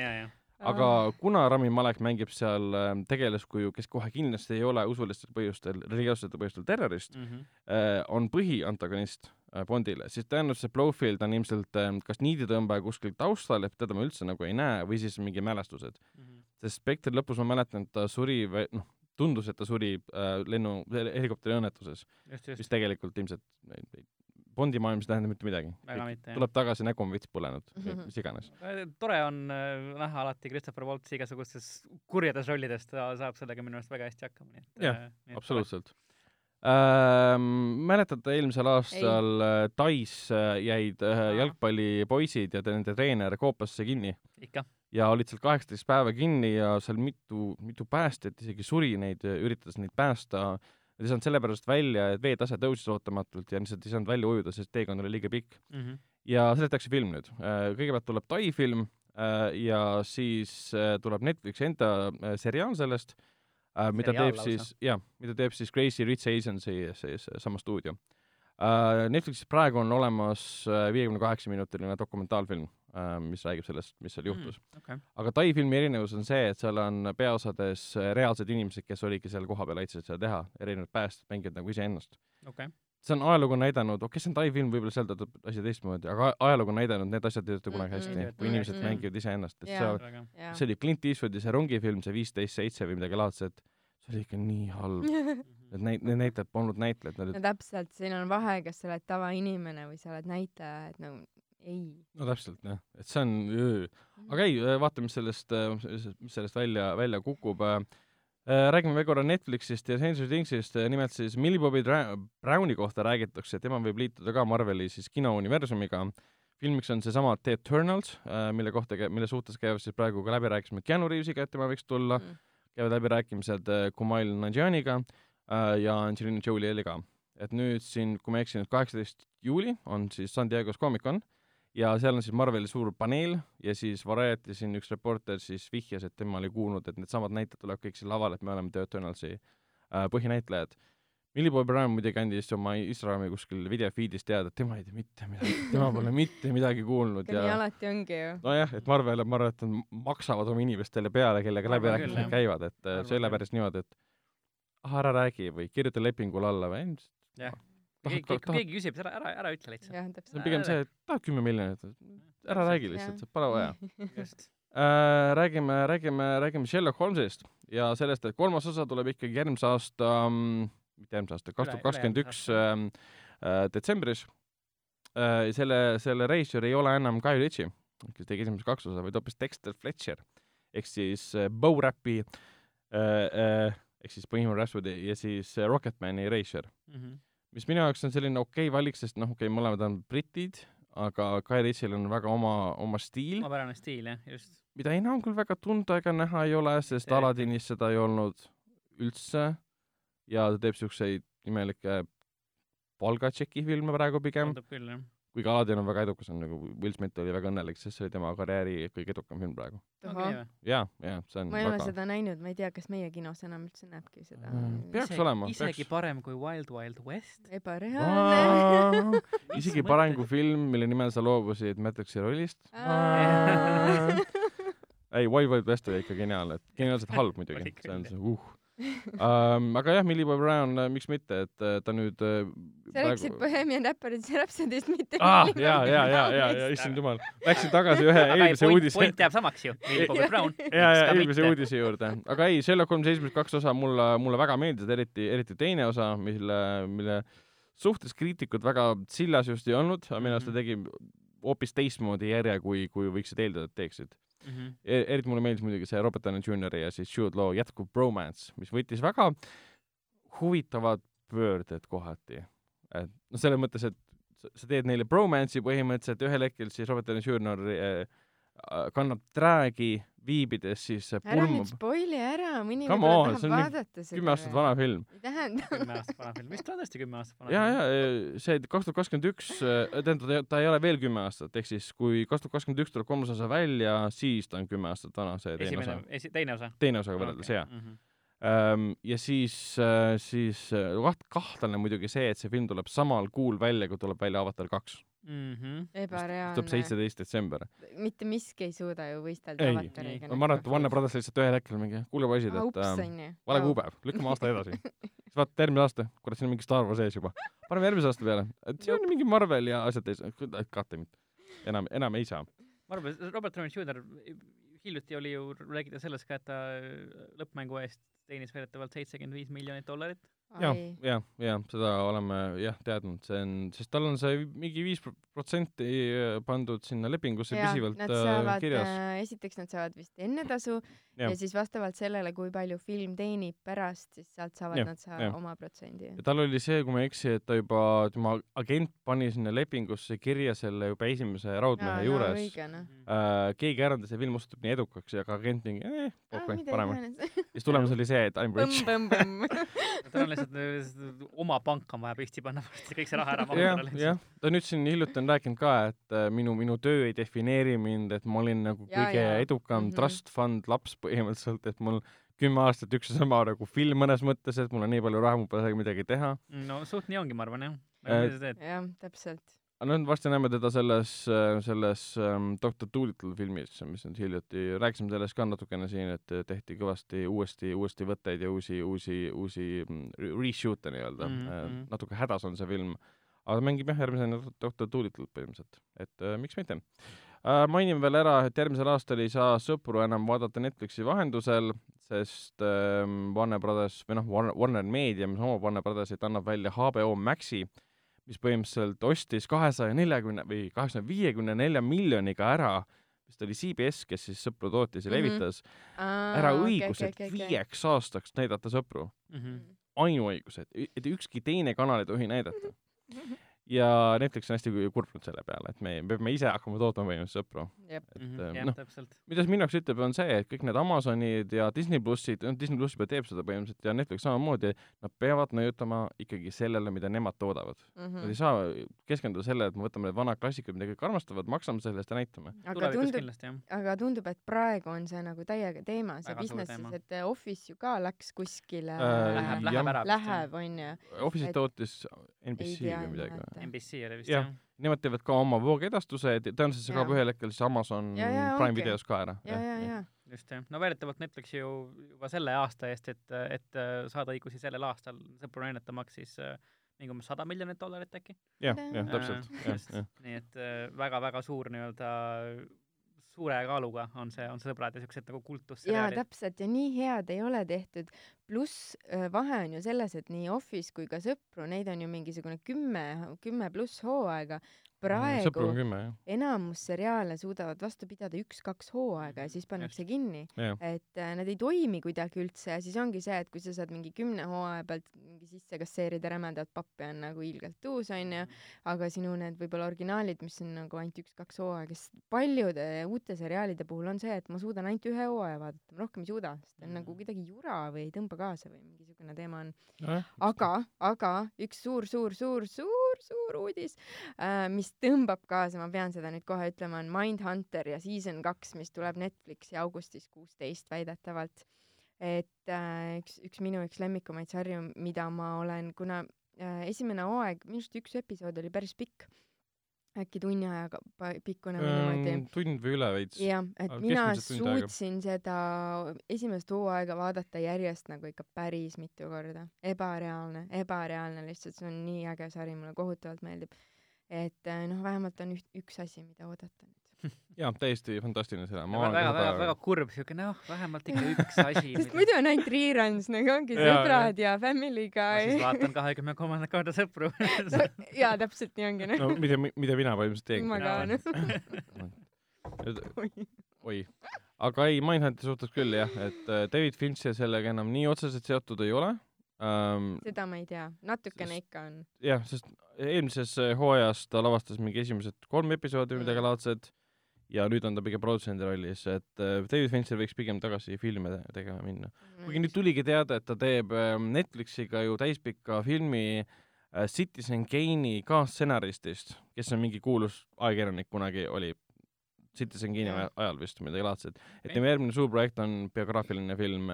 [SPEAKER 2] aga kuna Rami Malek mängib seal tegelaskuju, kes kohe kindlasti ei ole usulistel põhjustel, religioossetel põhjustel terrorist mm, -hmm. on põhiantagonist Bondile, siis tõenäoliselt see Blowfield on ilmselt ähm, kas niiditõmbaja kuskil taustal, et teda me üldse nagu ei näe, või siis mingi mälestused mm. -hmm. sest Spectri lõpus ma mäletan, et ta suri või noh, tundus, et ta suri äh, lennu, helikopteri õnnetuses, mis tegelikult ilmselt Bondi maailmas ei tähenda mitte midagi. tuleb tagasi, nägu on veits põlenud mm, -hmm. mis iganes.
[SPEAKER 4] Äh, tore on äh, näha alati Christopher Waltzi igasugustes kurjades rollides, ta saab sellega minu arust väga hästi hakkama, nii
[SPEAKER 2] et jah äh,, absoluutselt ähm,. mäletate, eelmisel aastal ei. Äh, Tais äh, jäid äh, jalgpallipoisid ja nende treener koopasse kinni?
[SPEAKER 4] ikka.
[SPEAKER 2] ja olid seal kaheksateist päeva kinni ja seal mitu, mitu päästjat isegi suri neid, üritades neid päästa. Nad ei saanud sellepärast välja, et veetase tõusis ootamatult ja lihtsalt ei saanud välja ujuda, sest teekond oli liiga pikk mm. -hmm. ja sellest tehakse film nüüd. kõigepealt tuleb Tai film ja siis tuleb Netflixi enda seriaal sellest äh,, mida teeb lausa. siis, jah, mida teeb siis Crazy Rich Asiansi siis sama stuudio äh,. Netflixis praegu on olemas äh, viiekümne kaheksa minutiline dokumentaalfilm äh,, mis räägib sellest, mis seal juhtus mm,. Okay. aga Tai filmi erinevus on see, et seal on peaosades äh, reaalsed inimesed, kes olidki seal kohapeal, aitasid seda teha, erinevad päästjad mängivad nagu iseennast
[SPEAKER 4] okay
[SPEAKER 2] see on ajalugu näidanud, okei okay,, see on Tai film, võib-olla seal töötab asi teistmoodi, aga ajalugu on näidanud, need asjad ei tööta kunagi mm, hästi mm, -hmm. kui inimesed mm -hmm. mängivad iseennast, et yeah. see, see oli Clint Eastwoodi see rongifilm, see viisteist seitse või midagi laadset, see oli ikka nii halb et <laughs> neid, need näitlejad polnud näitlejad.
[SPEAKER 3] no täpselt, siin on vahe, kas sa oled tavainimene või sa oled näitleja, et no ei.
[SPEAKER 2] no täpselt jah, et see on, aga ei, vaata, mis sellest, mis sellest välja, välja kukub Äh, räägime veel korra Netflixist ja Stranger Thingsist, äh, nimelt siis Millie Bobby Browni kohta räägitakse, et tema võib liituda ka Marveli siis kinouniversumiga. filmiks on seesama The Eternals, äh, mille kohta, mille suhtes käivad siis praegu ka läbirääkimised Keanu Reavesiga, et tema võiks tulla mm., käivad läbirääkimised Kumail Nanjianiga ja Angelina Jolie'ga. et nüüd siin, kui ma ei eksi, nüüd kaheksateist juuli on siis San Diego's Comic-Con ja seal on siis Marveli suur paneel ja siis Variety siin üks reporter siis vihjas, et tema oli kuulnud, et needsamad näitlejad tulevad kõik siin lavale, et me oleme The Eternalsi äh, põhinäitlejad. Millie Bobby Brown muidugi andis oma Instagrami kuskil video feed'is teada, et tema ei tea mitte midagi, tema pole <laughs> mitte midagi kuulnud
[SPEAKER 3] ja nii alati ongi ju.
[SPEAKER 2] nojah, et Marvel, ma arvan, et nad maksavad oma inimestele peale, kellega läbirääkimised käivad, et äh, see ei ole päris niimoodi, et ah, ära räägi või kirjuta lepingule alla või
[SPEAKER 4] jah keegi, keegi küsib, ära, ära, ära ütle lihtsalt.
[SPEAKER 3] jah, täpselt.
[SPEAKER 2] pigem see, et tahad kümme miljonit, ära räägi lihtsalt, pole vaja. <laughs> just äh,. räägime, räägime, räägime Sherlock Holmesist ja sellest, et kolmas osa tuleb ikkagi järgmise aasta ähm,, mitte järgmise aasta, kaks tuhat kakskümmend üks ähm, äh, detsembris äh,. selle, selle reisijal ei ole enam Guy Ritchie, kes tegi esimesed kaks osa, vaid hoopis Dexter Fletcher ehk siis äh, Bow Rappi äh, äh, ehk siis Bohemian Rhapsody ja siis Rocketmani reisijal mm. -hmm mis minu jaoks on selline okei okay valik, sest noh, okei okay,, mõlemad on britid, aga Guy Ritchie'l on väga oma, oma stiil.
[SPEAKER 4] omapärane stiil, jah, just.
[SPEAKER 2] mida enam küll väga tunda ega näha ei ole, sest ja, Aladinis seda ei olnud üldse ja ta teeb siukseid imelikke palgatšeki filme praegu pigem.
[SPEAKER 4] tundub küll, jah
[SPEAKER 2] kuigi Aladdin on väga edukas, on nagu Will Smith oli väga õnnelik, sest see oli tema karjääri kõige edukam film praegu. jaa, jaa, see on
[SPEAKER 3] ma ei väga... ole seda näinud, ma ei tea, kas meie kinos enam üldse näebki seda
[SPEAKER 2] mm,. peaks isegi, olema.
[SPEAKER 4] isegi peaks... parem kui Wild Wild West.
[SPEAKER 3] ebareaalne. <laughs>
[SPEAKER 2] isegi parem kui film, mille nimel sa loobusid Matrixi rollist. ei, Wild Wild West oli ikka geniaalne, et geniaalselt <laughs> halb muidugi, see on see uh um, aga jah, Millie Bobby Brown, äh, miks mitte, et äh, ta nüüd äh,
[SPEAKER 3] sa rääkisid Bohemian Rhapsody'st, mitte
[SPEAKER 2] ah, ja, ja, ja, ja, ja issand jumal, läksin tagasi ühe <laughs> eelmise uudise.
[SPEAKER 4] point jääb samaks ju, Millie Bobby Brown.
[SPEAKER 2] ja, ja eelmise uudise juurde, aga ei, Sherlock Holmes esimesed kaks osa mulle, mulle väga meeldisid, eriti, eriti teine osa, mille, mille suhtes kriitikud väga sillas just ei olnud, aga minu arust ta mhm. tegi hoopis teistmoodi järje, kui, kui võiksid eeldada, et teeksid mm. -hmm. eriti mulle meeldis muidugi see Robert Downey Jr ja siis Jude Law jätkuv bromance, mis võttis väga huvitavad pöörded kohati. et noh, selles mõttes, et sa teed neile bromance'i põhimõtteliselt, ühel hetkel siis Robert Downey Jr äh, kannab träägi viibides siis
[SPEAKER 3] ära
[SPEAKER 2] pulma
[SPEAKER 3] nüüd spoil'i ära, mõni
[SPEAKER 2] Come
[SPEAKER 3] võib-olla
[SPEAKER 2] on,
[SPEAKER 3] tahab vaadata seda.
[SPEAKER 2] kümme aastat vana film.
[SPEAKER 3] ei tähenda.
[SPEAKER 4] kümme aastat vana film, vist on tõesti kümme aastat vana
[SPEAKER 2] ja, ja see kaks tuhat kakskümmend üks, tähendab, ta ei ole veel kümme aastat, ehk siis kui kaks tuhat kakskümmend üks tuleb kolmas osa välja, siis ta on kümme aastat vana, see teine
[SPEAKER 4] esimene
[SPEAKER 2] osa.,
[SPEAKER 4] esi-, teine osa.
[SPEAKER 2] teine osaga võrreldes okay., jaa.
[SPEAKER 4] -hmm.
[SPEAKER 2] ja siis, siis äh, kaht-, kahtlane muidugi see, et see film tuleb samal kuul välja, kui tuleb välja Avatar kaks.
[SPEAKER 4] Mm -hmm.
[SPEAKER 2] tuleb
[SPEAKER 3] ebareaalne.
[SPEAKER 2] seitseteist detsember.
[SPEAKER 3] mitte miski ei suuda ju võistelda
[SPEAKER 2] ei,
[SPEAKER 3] avatariga.
[SPEAKER 2] ma arvan, et Warner Brothers lihtsalt ühel hetkel mingi, kuulge poisid, et äh, vale kuupäev, lükkame aasta edasi. siis vaata järgmine aasta, kurat, siin on mingi Star Wars ees juba. paneme järgmise aasta peale, et siin on mingi Marvel ja asjad ees, kate mind. enam, enam ei saa.
[SPEAKER 4] ma arvan, et Robert Downey Jr hiljuti oli ju räägida sellest ka, et ta lõppmängu eest teenis väidetavalt seitsekümmend viis miljonit dollarit.
[SPEAKER 2] jah, jah, jah, seda oleme jah teadnud, see on, sest tal on see mingi viis protsenti pandud sinna lepingusse
[SPEAKER 3] jaa,
[SPEAKER 2] püsivalt
[SPEAKER 3] nad
[SPEAKER 2] äh,
[SPEAKER 3] saavad
[SPEAKER 2] kirjas.
[SPEAKER 3] äh,, esiteks nad saavad vist ennetasu ja. Ja siis vastavalt sellele, kui palju film teenib pärast, siis sealt saavad
[SPEAKER 2] Jah,
[SPEAKER 3] nad saa-
[SPEAKER 2] jah.
[SPEAKER 3] oma protsendi.
[SPEAKER 2] ja tal oli see, kui ma ei eksi, et ta juba, tema agent pani sinna lepingusse kirja selle juba esimese raudmehe juures.
[SPEAKER 3] õige noh.
[SPEAKER 2] äh, keegi ärandas ja film osutub nii edukaks ja ka agent mingi eh,,
[SPEAKER 3] Ah,
[SPEAKER 2] okei, paneme. siis tulemus oli see, et I m rich. <laughs>
[SPEAKER 4] tal on lihtsalt lihtsalt oma pank on vaja püsti panna kõik see raha ära
[SPEAKER 2] jah
[SPEAKER 4] mahutada,
[SPEAKER 2] jah, ta nüüd siin hiljuti on rääkinud ka, et äh, minu, minu töö ei defineeri mind, et ma olin nagu
[SPEAKER 3] Jaa,
[SPEAKER 2] kõige
[SPEAKER 3] jaa.
[SPEAKER 2] edukam mm
[SPEAKER 3] Mhm.
[SPEAKER 2] -hmm. trust fund laps põhimõtteliselt, et mul kümme aastat üks ja sama nagu film mõnes mõttes, et mul on nii palju raha, mul pole midagi teha.
[SPEAKER 4] no suht nii ongi, ma arvan jah.
[SPEAKER 2] Äh,
[SPEAKER 3] jah, täpselt.
[SPEAKER 2] aga nüüd varsti näeme teda selles, selles ähm, Doctor Dolittle filmis, mis nüüd hiljuti, rääkisime sellest ka natukene siin, et tehti kõvasti uuesti, uuesti võtteid ja uusi, uusi, uusi mm, re- reshoot'e nii-öelda mm. -hmm. natuke hädas on see film, aga mängib jah, järgmisena Doctor Dolittle põhimõtteliselt, et äh, miks mitte äh,. mainime veel ära, et järgmisel aastal ei saa Sõpru enam vaadata Netflixi vahendusel, sest ähm, Warner Brothers või noh, Warner, Warner Media, mis omab Warner Brothersit, annab välja HBO Maxi, mis põhimõtteliselt ostis kahesaja neljakümne või kahesaja viiekümne nelja miljoniga ära, vist oli CBS, kes siis Sõpru tootis ja
[SPEAKER 3] Mhm.
[SPEAKER 2] levitas, ära õigused viieks aastaks näidata Sõpru.
[SPEAKER 4] Mhm.
[SPEAKER 2] ainuõigused, et ükski teine kanal ei tohi näidata. <laughs> ja Netflix on hästi kurb selle peale, et me, me peame ise hakkama tootma põhimõtteliselt Sõpru. et äh,
[SPEAKER 4] jah,
[SPEAKER 2] noh,
[SPEAKER 4] täpselt.
[SPEAKER 2] mida see minu jaoks ütleb, on see, et kõik need Amazonid ja Disney plussid, noh Disney pluss juba teeb seda põhimõtteliselt ja Netflix samamoodi, nad peavad mõjutama ikkagi sellele, mida nemad toodavad mm..
[SPEAKER 3] Mhm.
[SPEAKER 2] Nad ei saa keskenduda sellele, et me võtame need vanad klassikud, mida kõik armastavad, maksame selle eest ja näitame.
[SPEAKER 3] aga tundub, aga tundub, et praegu on see nagu täiega teema, see
[SPEAKER 4] Väga suur
[SPEAKER 3] business
[SPEAKER 4] teema.,
[SPEAKER 3] et äh, Office ju ka läks kuskile
[SPEAKER 2] Äh,
[SPEAKER 4] Läheb, läheb ära.
[SPEAKER 3] läheb, onju.
[SPEAKER 2] Office'id
[SPEAKER 3] Et-
[SPEAKER 2] tootis NBC või midagi või?
[SPEAKER 3] nimeta.
[SPEAKER 4] NBC oli vist
[SPEAKER 2] Jah.
[SPEAKER 4] jah.
[SPEAKER 2] Nemad teevad ka oma voogedastuse, tõenäoliselt see kaob ühel hetkel siis Amazon
[SPEAKER 3] Ja, ja,
[SPEAKER 2] Prime
[SPEAKER 3] ongi.
[SPEAKER 2] videos ka ära.
[SPEAKER 3] ja, ja, ja.
[SPEAKER 4] just jah, no väidetavalt Netflix ju juba selle aasta eest, et, et äh, saada õigusi sellel aastal sõpru näidatamaks, siis äh, mingi umbes sada miljonit dollarit äkki.
[SPEAKER 2] jah, jah, täpselt,
[SPEAKER 4] Äh, nii et väga-väga suur nii-öelda suure kaaluga on see, on sõbrad ja siuksed nagu
[SPEAKER 3] jaa,
[SPEAKER 4] kultusseriaalid.
[SPEAKER 3] täpselt ja nii head ei ole tehtud. pluss vahe on ju selles, et nii Office kui ka Sõpru, neid on ju mingisugune kümme, kümme pluss hooaega. Praegu enamus seriaale suudavad vastu pidada üks-kaks hooaega ja siis pannakse kinni.
[SPEAKER 2] jah,
[SPEAKER 3] et äh, nad ei toimi kuidagi üldse ja siis ongi see, et kui sa saad mingi kümne hooaja pealt mingi sisse kasseerida rämedat pappi, on nagu ilgelt uus onju, aga sinu need võib-olla originaalid, mis on nagu ainult üks-kaks hooaega, sest paljude uute seriaalide puhul on see, et ma suudan ainult ühe hooaja vaadata, ma rohkem ei suuda, sest ta on nagu kuidagi jura või ei tõmba kaasa või mingisugune teema on. aga, aga üks suur, suur, suur, suur, suur uudis, mis tõmbab kaasa, ma pean seda nüüd kohe ütlema, on Mindhunter ja season kaks, mis tuleb Netflixi augustis kuusteist väidetavalt. et äh, üks, üks minu üks lemmikumaid sarju, mida ma olen, kuna äh, esimene hooaeg, minu arust üks episood oli päris pikk, äkki tunni ajaga pikkune või niimoodi
[SPEAKER 2] tund või üle veits.
[SPEAKER 3] jah, et
[SPEAKER 2] aga
[SPEAKER 3] mina
[SPEAKER 2] keskmiselt tund aega.
[SPEAKER 3] suutsin seda esimest hooaega vaadata järjest nagu ikka päris mitu korda. ebareaalne, ebareaalne lihtsalt, see on nii äge sari, mulle kohutavalt meeldib. Et eh, noh, vähemalt on üht, üks asi, mida oodata nüüd. <laughs>
[SPEAKER 2] jaa, täiesti fantastiline selle. ma
[SPEAKER 4] väga, väga,
[SPEAKER 2] ka
[SPEAKER 4] väga kurb siuke, noh, vähemalt ikka üks <laughs> asi.
[SPEAKER 3] sest muidu on ainult reruns nagu ongi sõbrad ja Family
[SPEAKER 4] ma siis vaatan kahekümne kolmandat korda sõpru.
[SPEAKER 3] jaa, täpselt nii ongi
[SPEAKER 2] no
[SPEAKER 3] noh.
[SPEAKER 2] mida, mida mina põhimõtteliselt teengi.
[SPEAKER 3] ma ka noh.
[SPEAKER 2] oi, aga ei, Mindhunti suhtes küll jah, et äh, David Fincher sellega enam nii otseselt seotud ei ole ähm,.
[SPEAKER 3] seda ma ei tea, natukene
[SPEAKER 2] Sest-
[SPEAKER 3] ikka on.
[SPEAKER 2] jah, sest eelmises äh, hooajas ta lavastas mingi esimesed kolm episoodi või midagi laadset ja nüüd on ta pigem produtsendi rollis, et äh, David Fincher võiks pigem tagasi filme tegema minna. kuigi nüüd tuligi teada, et ta teeb ähm, Netflixiga ju täispika filmi äh, Citizen Kane'i kaasstsenaristist, kes on mingi kuulus ajakirjanik kunagi oli, Citizen Kane'i ajal vist, midagi laadset. et tema järgmine suur projekt on biograafiline film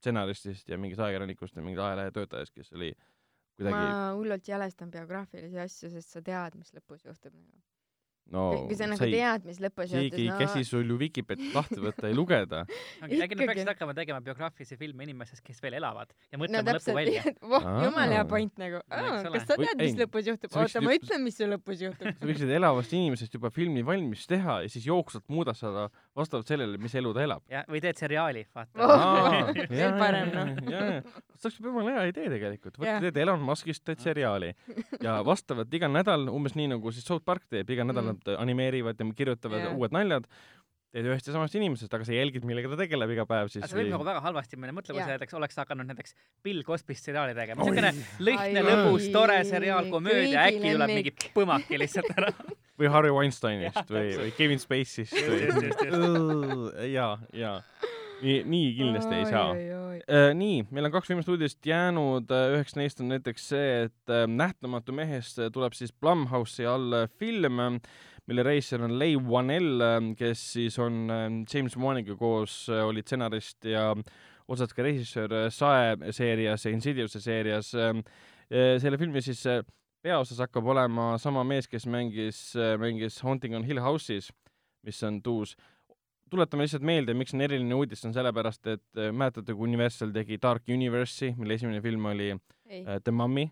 [SPEAKER 2] stsenaristist ja mingist ajakirjanikust ja mingist ajalehe töötajast, kes oli kuidagi
[SPEAKER 3] ma hullult jälestan biograafilisi asju, sest sa tead, mis lõpus juhtub nagu
[SPEAKER 2] no
[SPEAKER 3] kui sa nagu tead, mis lõpus
[SPEAKER 2] keegi ei
[SPEAKER 3] no...
[SPEAKER 2] käsi sul ju Vikipeediat lahti võtta ja lugeda <laughs>
[SPEAKER 4] äkki nad peaksid hakkama tegema biograafilisi filme inimestest, kes veel elavad ja mõtlema
[SPEAKER 3] no,
[SPEAKER 4] lõpu välja. <laughs>
[SPEAKER 3] voh, jumala hea point nagu. kas sa tead, mis lõpus juhtub? oota, ma ütlen, mis sul lõpus juhtub.
[SPEAKER 2] sa võiksid elavast inimesest juba filmi valmis teha ja siis jooksvalt muudad seda vastavalt sellele, mis elu ta elab.
[SPEAKER 4] jah, või teed seriaali, vaata
[SPEAKER 3] oh,. veel <laughs> parem, noh.
[SPEAKER 2] see oleks jumala hea idee tegelikult. võta, teed Elon Muskist, teed seriaali ja vastavalt iga nädal, umbes nii nagu siis South Park teeb, iga nädal mm. nad animeerivad ja kirjutavad yeah. uued naljad, teed ühest ja samast inimesest, aga sa jälgid, millega ta tegeleb iga päev siis.
[SPEAKER 4] see võib nagu väga halvasti minna, mõtle, kui sa näiteks oleks hakanud näiteks Bill Cosby'st seriaali tegema, niisugune lihtne, lõbus, tore seriaal, komöödia, äkki tuleb mingi põmaki lihtsalt ära <laughs>
[SPEAKER 2] või Harry Weinsteinist või, või Kevin Spacey'st või ja, ja nii, nii kindlasti ei saa. Äh, nii, meil on kaks viimast uudist jäänud, äh, üheks neist on näiteks see, et äh, Nähtamatu mehest tuleb siis Blumhouse'i all film, mille reisijal on Leigh Whannell, kes siis on James Waniga koos, oli stsenarist ja osalt ka režissöör Sae seerias ja Insidiousse seerias. selle filmi siis peaosas hakkab olema sama mees, kes mängis, mängis Haunting on Hill House'is, mis on tuus tuletame lihtsalt meelde, miks on eriline uudis, on sellepärast, et mäletate, kui Universal tegi Dark Universe'i, mille esimene film oli Ei. äh, The Mummy,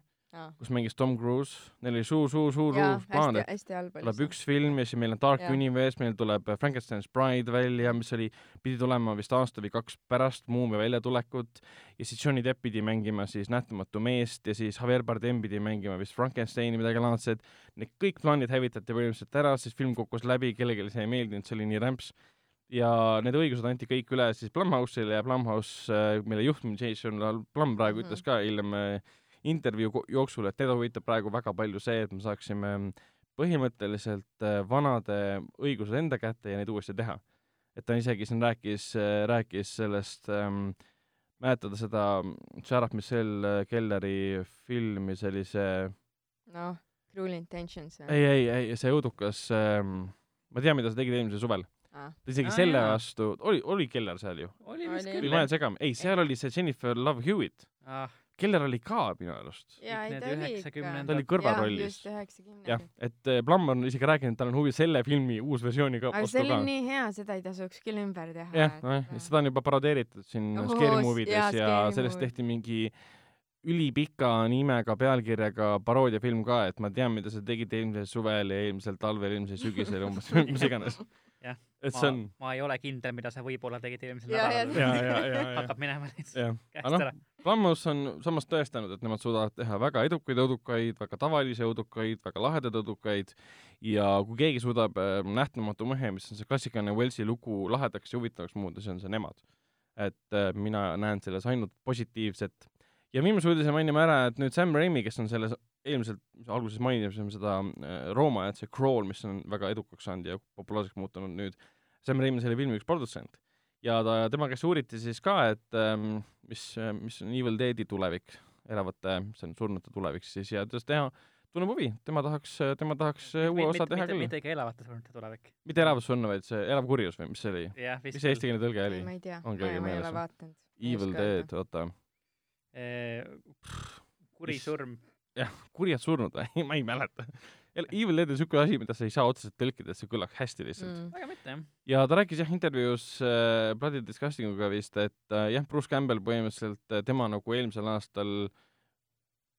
[SPEAKER 2] kus mängis Tom Cruise, neil oli suur, suur, suur, suur plaan, et tuleb üks film ja siis meil on Dark ja. Universe, meil tuleb äh, Frankenstein's Bride välja, mis oli, pidi tulema vist aasta või kaks pärast Muumia väljatulekut ja siis Johnny Depp pidi mängima siis Nähtamatu meest ja siis Javier Bardem pidi mängima vist Frankensteini midagi laadset. Need kõik plaanid hävitati põhimõtteliselt ära, siis film kukkus läbi, kellelegi see ei meeldinud, see oli nii rämps ja need õigused anti kõik üle siis Blumhouse'ile ja Blumhouse, äh, mille juht Jason Blum praegu mm -hmm. ütles ka hiljem äh, intervjuu jooksul, et teda huvitab praegu väga palju see, et me saaksime põhimõtteliselt äh, vanade õigused enda kätte ja neid uuesti teha. et ta isegi siin rääkis, rääkis sellest ähm,, mäletada seda Sarah Michelle Kelleri filmi, see oli see
[SPEAKER 3] noh, Cruel Intentions
[SPEAKER 2] või? ei, ei, ei, see õudukas ähm,, ma tean, mida sa tegid eelmisel suvel ta isegi ah, selle jah. vastu, oli, oli Keller seal ju?
[SPEAKER 4] oli vist küll.
[SPEAKER 2] või ma jään segama, ei, seal oli see Jennifer Love Hewitt ah.. Keller oli ka minu arust.
[SPEAKER 3] ta oli
[SPEAKER 2] kõrvalrollis. jah, et eh, Blum on isegi rääkinud, et tal on huvi selle filmi uus versiooni ka
[SPEAKER 3] aga see oli nii hea, seda ei tasuks küll ümber teha.
[SPEAKER 2] jah, nojah, seda on juba parodeeritud siin oh, Scary Movies ja, ja sellest tehti mingi ülipika nimega pealkirjaga paroodiafilm ka, et ma tean, mida sa tegid eelmisel suvel ja eelmisel talvel, eelmisel sügisel umbes <laughs> mis iganes <laughs>
[SPEAKER 4] jah, ma, on... ma ei ole kindel, mida sa võib-olla tegid eelmisel
[SPEAKER 2] nädalal. <laughs>
[SPEAKER 4] hakkab minema lihtsalt käest
[SPEAKER 2] no, ära. Flammus on samas tõestanud, et nemad suudavad teha väga edukaid õudukaid, väga tavalisi õudukaid, väga lahedaid õudukaid ja kui keegi suudab äh, Nähtamatu mehe, mis on see klassikaline Wellsi lugu, lahedaks ja huvitavaks muuta, siis on see nemad. et äh, mina näen selles ainult positiivset. ja viimase uudise mainime ära, et nüüd Sam Raimi, kes on selles eelmiselt, alguses mainisime seda äh, Roomajat, see Crawl, mis on väga edukaks saanud ja populaarseks muutunud nüüd, Sam Raimi selle filmi üks produtsent. ja ta, tema käest uuriti siis ka, et ähm, mis, mis on Evil Deadi tulevik, elavate, see on surnute tulevik siis ja ta ütles teha, tunneb huvi, tema tahaks, tema tahaks uue osa teha
[SPEAKER 4] mitte,
[SPEAKER 2] küll.
[SPEAKER 4] mitte ikka elavate surnute tulevik.
[SPEAKER 2] mitte elavas surnu, vaid see elav kurjus või mis see oli? mis see eestikeelne tõlge oli?
[SPEAKER 3] ma ei tea, ma ei ole vaadanud.
[SPEAKER 2] Evil Dead, oota.
[SPEAKER 4] kuri surm
[SPEAKER 2] jah, kurjad surnud või <laughs> ma ei mäleta. Evil Dead on niisugune asi, mida sa ei saa otseselt tõlkida, et see kõlaks hästi lihtsalt
[SPEAKER 4] mm.. väga mitte, jah.
[SPEAKER 2] ja ta rääkis jah intervjuus äh, Bloody Disgusting uga vist, et äh, jah, Bruce Campbell põhimõtteliselt äh,, tema nagu eelmisel aastal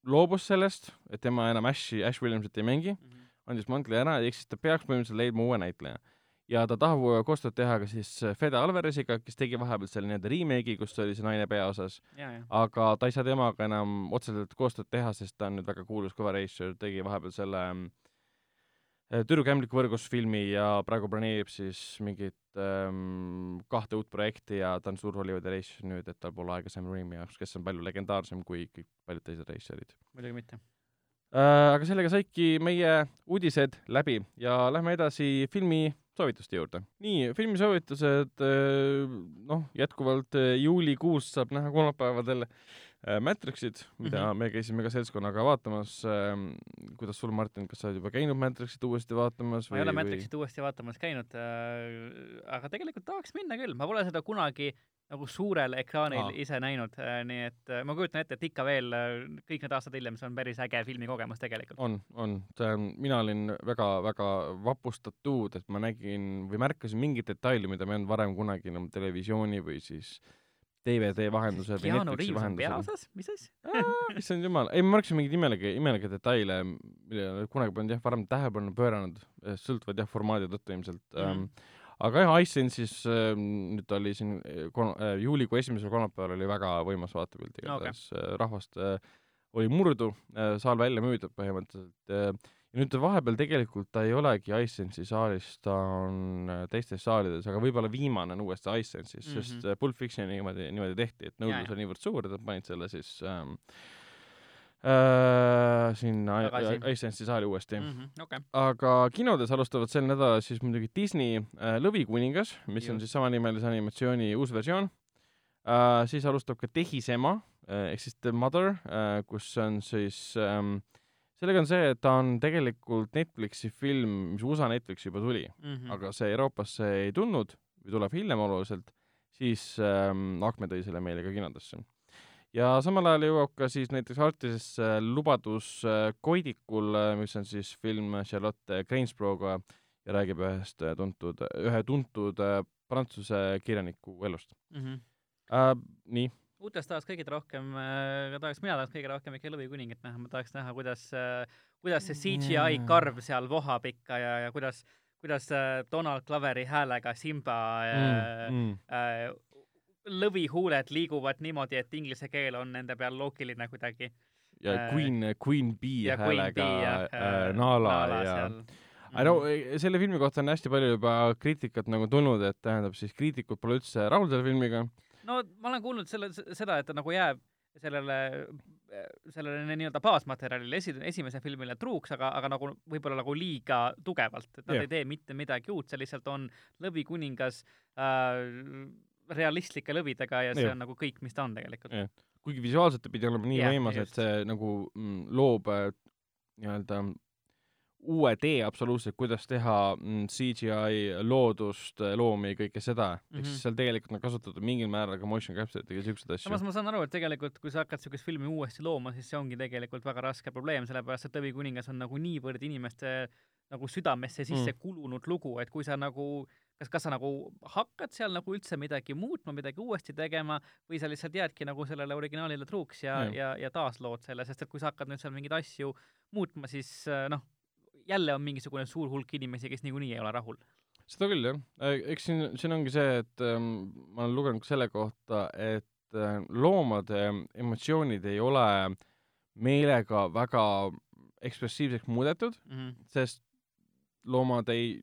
[SPEAKER 2] loobus sellest, et tema enam Ashi, Ash Williamsit ei mängi mm, -hmm. andis mantli ära, ehk siis ta peaks põhimõtteliselt leidma uue näitleja ja ta tahab koostööd teha ka siis Fede Alvaresiga, kes tegi vahepeal selle nii-öelda remake'i, kus oli see naine peaosas. aga ta ei saa temaga enam otseselt koostööd teha, sest ta on nüüd väga kuulus kõva reisijal, tegi vahepeal selle äh, Tüdruku ämblik võrgusfilmi ja praegu planeerib siis mingit ähm, kahte uut projekti ja ta on suur Hollywoodi reisijal nüüd, et tal pole aega Sam Raimi jaoks, kes on palju legendaarsem kui kõik paljud teised reisijarid.
[SPEAKER 4] muidugi mitte
[SPEAKER 2] äh,. aga sellega saidki meie uudised läbi ja lähme edasi filmi soovituste juurde. nii, filmisoovitused, noh, jätkuvalt juulikuus saab näha kolmapäevadel Matrixit, mida mm -hmm. me käisime ka seltskonnaga vaatamas. kuidas sul, Martin, kas sa oled juba käinud Matrixit uuesti vaatamas?
[SPEAKER 4] ma ei ole Matrixit või... uuesti vaatamas käinud äh,, aga tegelikult tahaks minna küll, ma pole seda kunagi nagu suurel ekraanil Aa. ise näinud, äh, nii et äh, ma kujutan ette, et ikka veel äh, kõik need aastad hiljem, see on päris äge filmikogemus tegelikult.
[SPEAKER 2] on, on, see on, mina olin väga-väga vapustatud, et ma nägin või märkasin mingeid detaile, mida ma ei olnud varem kunagi enam televisiooni või siis DVD vahendusel või Netflixi vahendusel.
[SPEAKER 4] peaosas, mis asja?
[SPEAKER 2] issand jumal, ei ma märkasin mingeid imelikke, imelikke detaile, millele kunagi polnud jah varem tähelepanu pööranud, sõltuvad jah formaadi tõttu ilmselt mm. -hmm aga jah, iSense'is äh, nüüd oli siin äh, kon- äh,, juulikuu esimesel kolmapäeval oli väga võimas vaatepilt igatahes okay., äh, rahvast äh, oli murdu äh,, saal välja müüdud põhimõtteliselt äh, ja nüüd vahepeal tegelikult ta ei olegi iSense'i saalis, ta on äh, teistes saalides, aga võib-olla viimane on uuesti iSense'is mm, -hmm. sest äh, Pulp Fictioni niimoodi, niimoodi tehti, et nõudlus on niivõrd suur, et nad panid selle siis ähm, äh, sinna iSense'i saali uuesti
[SPEAKER 4] mm. -hmm, okay.
[SPEAKER 2] aga kinodes alustavad sel nädalal siis muidugi Disney äh, Lõvikuningas, mis Just. on siis samanimelise animatsiooni uus versioon äh,. siis alustab ka Tehisema äh, ehk siis The Mother äh,, kus on siis ähm, sellega on see, et ta on tegelikult Netflixi film, mis USA Netflixi juba tuli mm, -hmm. aga see Euroopasse ei tulnud või tuleb hiljem oluliselt, siis ähm, Akme tõi selle meile ka kinodesse ja samal ajal jõuab ka siis näiteks Artisesse lubadus äh, Koidikul, äh, mis on siis film Charlotte Gainsborough'ga ja räägib ühest äh, tuntud, ühe tuntud prantsuse kirjaniku elust
[SPEAKER 4] mm. -hmm.
[SPEAKER 2] Uh, nii.
[SPEAKER 4] uutest tahaks kõige rohkem äh,, tahaks, mina tahaks kõige rohkem ikka Lõvikuningat näha, ma tahaks näha, kuidas äh,, kuidas see CGI karv seal vohab ikka ja, ja kuidas kuidas äh, Donald Cloveri häälega Simba äh, mm, mm. äh, lõvihuuled liiguvad niimoodi, et inglise keel on nende peal loogiline kuidagi.
[SPEAKER 2] ja äh, Queen, Queen Bee häälega äh, äh, Nala, Nala ja aga no mm. selle filmi kohta on hästi palju juba kriitikat nagu tulnud, et tähendab siis kriitikud pole üldse rahul selle filmiga.
[SPEAKER 4] no ma olen kuulnud selle, seda, et ta nagu jääb sellele, sellele nii-öelda baasmaterjalile esi-, esimese filmile truuks, aga, aga nagu võib-olla nagu liiga tugevalt, et nad yeah. ei tee mitte midagi uut, see lihtsalt on Lõvikuningas äh, realistlike lõvidega ja see ja. on nagu kõik, mis ta on tegelikult.
[SPEAKER 2] kuigi visuaalselt ta pidi olema nii võimas, et see nagu mm, loob äh, nii-öelda uue tee absoluutselt, kuidas teha mm, CGI loodust, loomi, kõike seda mm. -hmm. ehk siis mhm. seal tegelikult on kasutatud mingil määral ka motion capture'it ja siukseid asju.
[SPEAKER 4] samas ma saan aru, et tegelikult kui sa hakkad siukest filmi uuesti looma, siis see ongi tegelikult väga raske probleem, sellepärast et Lõvi kuningas on nagu niivõrd inimeste nagu südamesse sisse mm. kulunud lugu, et kui sa nagu kas, kas sa nagu hakkad seal nagu üldse midagi muutma, midagi uuesti tegema või sa lihtsalt jäädki nagu sellele originaalile truuks ja, ja, ja, ja taaslood selle, sest et kui sa hakkad nüüd seal mingeid asju muutma, siis äh, noh, jälle on mingisugune suur hulk inimesi, kes niikuinii ei ole rahul.
[SPEAKER 2] seda küll, jah. Äh, eks siin, siin ongi see, et ähm, ma olen lugenud selle kohta, et äh, loomade emotsioonid ei ole meelega väga ekspressiivseks muudetud mm, -hmm. sest loomad ei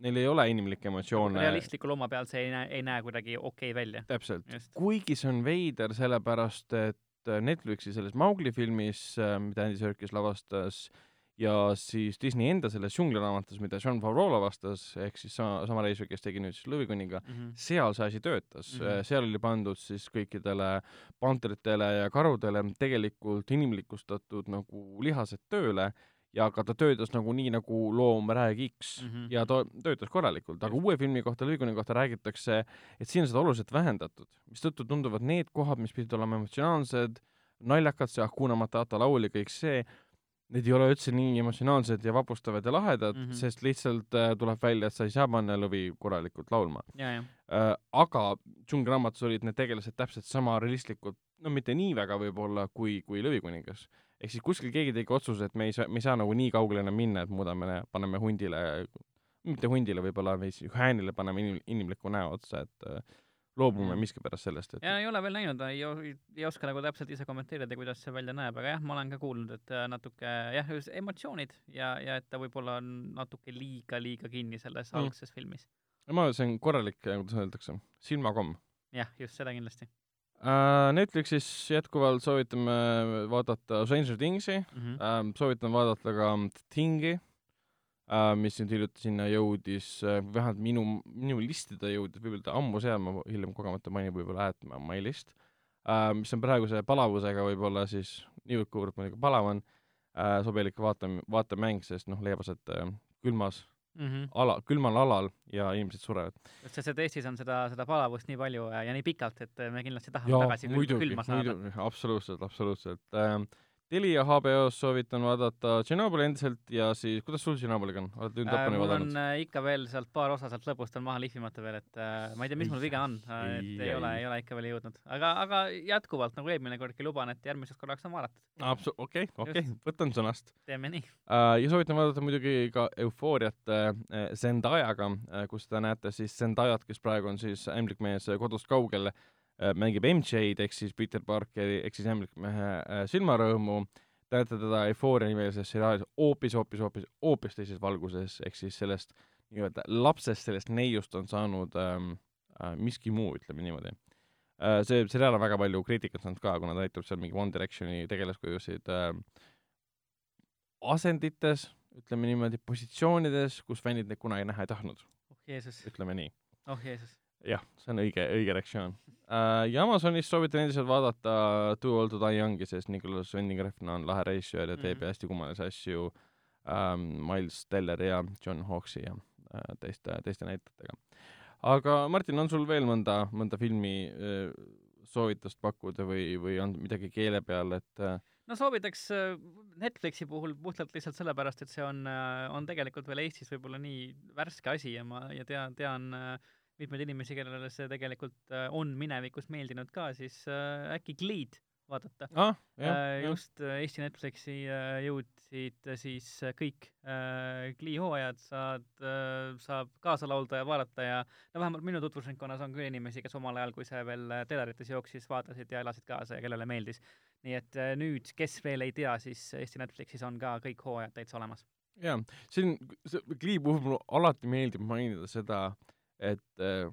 [SPEAKER 2] neil ei ole inimlikke emotsioone.
[SPEAKER 4] realistliku looma peal see ei näe, ei näe kuidagi okei okay välja.
[SPEAKER 2] täpselt. kuigi see on veider, sellepärast et Netflixi selles Maugli filmis, äh, mida Andy Serkis lavastas, ja siis Disney enda selles džungliraamatus, mida Sean Favreau lavastas, ehk siis sama, sama reisija, kes tegi nüüd siis Lõvikuninga mm, -hmm. seal see asi töötas mm, -hmm. seal oli pandud siis kõikidele pantritele ja karudele tegelikult inimlikustatud nagu lihased tööle ja aga ta töötas nagu nii, nagu loom räägiks mm -hmm. ja ta töötas korralikult, aga uue filmi kohta, Lõiguni kohta räägitakse, et siin on seda oluliselt vähendatud, mistõttu tunduvad need kohad, mis pidid olema emotsionaalsed, naljakad, see Hakuna Matata laul ja kõik see, need ei ole üldse nii emotsionaalsed ja vapustavad ja lahedad mm, -hmm. sest lihtsalt äh, tuleb välja, et sa ei saa panna lõvi korralikult laulma.
[SPEAKER 4] Äh,
[SPEAKER 2] aga džungliraamatus olid need tegelased täpselt sama realistlikud, no mitte nii väga võib-olla, kui, kui Lõvikuningas ehk siis kuskil keegi tegi otsuse, et me ei saa, me ei saa nagu nii kaugele enam minna, et muudame, paneme hundile, mitte hundile võib-olla, või siis häänile paneme inim, inimliku näo otsa, et äh, loobume miskipärast sellest, et
[SPEAKER 4] ja ei ole veel näinud, ei, ei oska nagu täpselt ise kommenteerida, kuidas see välja näeb, aga jah, ma olen ka kuulnud, et äh, natuke jah, emotsioonid ja, ja et ta võib-olla on natuke liiga, liiga kinni selles mm. algses filmis.
[SPEAKER 2] ma, see on korralik, kuidas öeldakse, silmakomm.
[SPEAKER 4] jah, just seda kindlasti
[SPEAKER 2] Netflixis jätkuvalt soovitame vaadata Stranger Thingsi. Mm, -hmm. soovitan vaadata ka Thingi äh, mis nüüd hiljuti sinna jõudis. Äh,, vähemalt minu, minu listida jõudis, võib-olla ta ammu seal, ma hiljem kogemata mainin võib-olla At My List. Äh,, mis on praeguse palavusega võib-olla siis niivõrd-kuivõrd muidugi palav on äh,, sobilik vaata, vaatemäng, sest noh, leiabas, et äh, külmas mm -hmm. ala, külmal alal ja inimesed surevad.
[SPEAKER 4] just, sest et Eestis on seda, seda palavust nii palju ja, ja nii pikalt, et me kindlasti tahame ja, tagasi muidugi, külma saada.
[SPEAKER 2] absoluutselt, absoluutselt ähm, Telia HBO-s soovitan vaadata Tšernobõli endiselt ja siis, kuidas sul Tšernobõliga on, oled nüüd lõpuni
[SPEAKER 4] äh,
[SPEAKER 2] vaadanud?
[SPEAKER 4] mul on äh, ikka veel sealt paar osa sealt lõpust on maha lihvimata veel, et äh, ma ei tea, mis mul viga on, et ei, ei ole, ei ole ikka veel jõudnud. aga, aga jätkuvalt nagu eelmine kordki luban, et järgmiseks korraks on vaadatud.
[SPEAKER 2] Absu-, okei okay,, okei okay., võtan sõnast.
[SPEAKER 4] teeme nii
[SPEAKER 2] uh,. ja soovitan vaadata muidugi ka Eufooriat uh, Zendajaga uh,, kus te näete siis Zendajat, kes praegu on siis ämblikmees kodust kaugel uh,, mängib MJ-d ehk siis Peter Parkeri ehk siis ämblikmehe uh, silmarõõmu te näete teda Eufooria nimelises seriaalis hoopis, hoopis, hoopis, hoopis teises valguses, ehk siis sellest nii-öelda lapsest, sellest neiust on saanud ähm, äh, miski muu, ütleme niimoodi äh,. see seriaal on väga palju kriitikat saanud ka, kuna ta näitab seal mingi One Directioni tegelaskujusid äh, asendites, ütleme niimoodi, positsioonides, kus fännid neid kunagi näha ei tahtnud.
[SPEAKER 4] oh Jeesus.
[SPEAKER 2] ütleme nii.
[SPEAKER 4] oh Jeesus
[SPEAKER 2] jah, see on õige, õige reaktsioon uh,. ja Amazonis soovitan endiselt vaadata Too Old To Die Young'i, sest Nicolas Winding Refn on lahe režissöör ja teeb mm -hmm. hästi kummalisi asju um,. Miles Teller ja John Hawkesi ja uh, teiste, teiste näitlejatega. aga Martin, on sul veel mõnda, mõnda filmi uh, soovitust pakkuda või, või on midagi keele peal, et uh,
[SPEAKER 4] no soovitaks Netflixi puhul puhtalt lihtsalt sellepärast, et see on, on tegelikult veel Eestis võib-olla nii värske asi ja ma, ja tean, tean äh, mitmeid inimesi, kellele see tegelikult äh, on minevikus meeldinud ka, siis äh, äkki Gleed vaadata
[SPEAKER 2] ah,.
[SPEAKER 4] just jah. Eesti Netflixi jõudsid siis kõik Glee hooajad, saad, saab kaasa laulda ja vaadata ja no vähemalt minu tutvusringkonnas on küll inimesi, kes omal ajal, kui see veel telerites jooksis, vaatasid ja elasid kaasa ja kellele meeldis. nii et nüüd, kes veel ei tea, siis Eesti Netflixis on ka kõik hooajad täitsa olemas.
[SPEAKER 2] jaa, siin Glee puhul mulle alati meeldib mainida seda, et äh,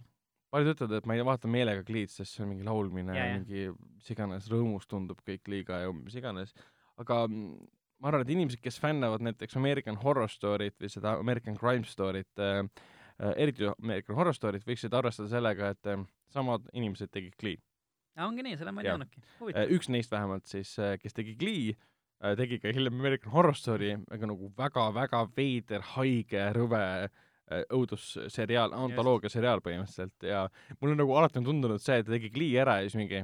[SPEAKER 2] paljud ütlevad, et ma ei vaata meelega Gleed, sest see on mingi laulmine ja, ja mingi mis iganes rõõmus tundub kõik liiga ja mis iganes, aga mm, ma arvan, et inimesed, kes fännavad näiteks American Horror Story't või seda American Crime Story't äh,, äh, eriti American Horror Story't, võiksid arvestada sellega, et äh, samad inimesed tegid Glee.
[SPEAKER 4] ongi nii, seda ma ei teadnudki.
[SPEAKER 2] Äh, üks neist vähemalt siis, äh, kes tegi Glee, tegi ka hiljem American Horror Story, aga nagu väga-väga veider, haige, rõve Äh, õudusseriaal, antoloogia seriaal põhimõtteliselt ja mul on nagu alati on tundunud see, et ta tegi Glee ära ja siis mingi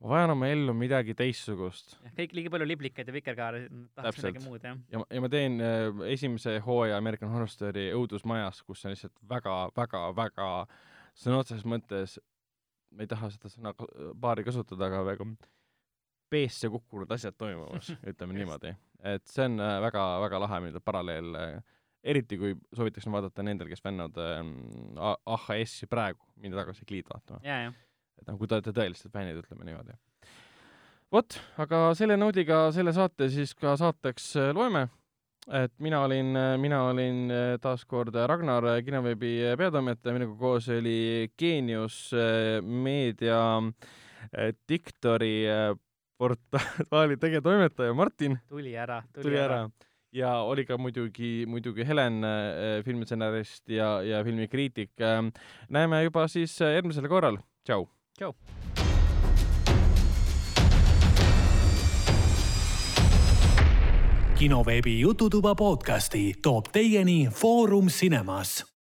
[SPEAKER 2] ma vajan oma ellu midagi teistsugust.
[SPEAKER 4] kõik liiga palju liblikaid ja vikerkaare, tahaks midagi muud, jah.
[SPEAKER 2] ja, ja ma teen äh, esimese hooaja American Horror Story õudusmajas, kus on lihtsalt väga, väga, väga sõna otseses mõttes, ma ei taha seda sõna paari kasutada, aga väga peesse kukkunud asjad toimumas <laughs> ütleme niimoodi. et see on äh, väga, väga lahe nii-öelda paralleel äh, eriti kui soovitaksin vaadata nendel, kes fännavad ähm, AHS-i praegu, minna tagasi Gleed vaatama. et noh, kui te olete tõelised fännid, ütleme niimoodi. vot, aga selle noodiga selle saate siis ka saateks äh, loeme. et mina olin, äh, mina olin äh, taas kord Ragnar, kinoveebi peatoimetaja, minuga koos oli Geenius meedia diktori portaali <laughs> tegevtoimetaja Martin.
[SPEAKER 4] tuli ära,
[SPEAKER 2] tuli, tuli ära, ära ja oli ka muidugi, muidugi Helen äh,, filmistsenarist ja, ja filmikriitik äh,. näeme juba siis äh, järgmisel korral, tšau.
[SPEAKER 4] tšau.
[SPEAKER 1] kinoveebi Jututuba podcasti toob teieni Foorum Cinemas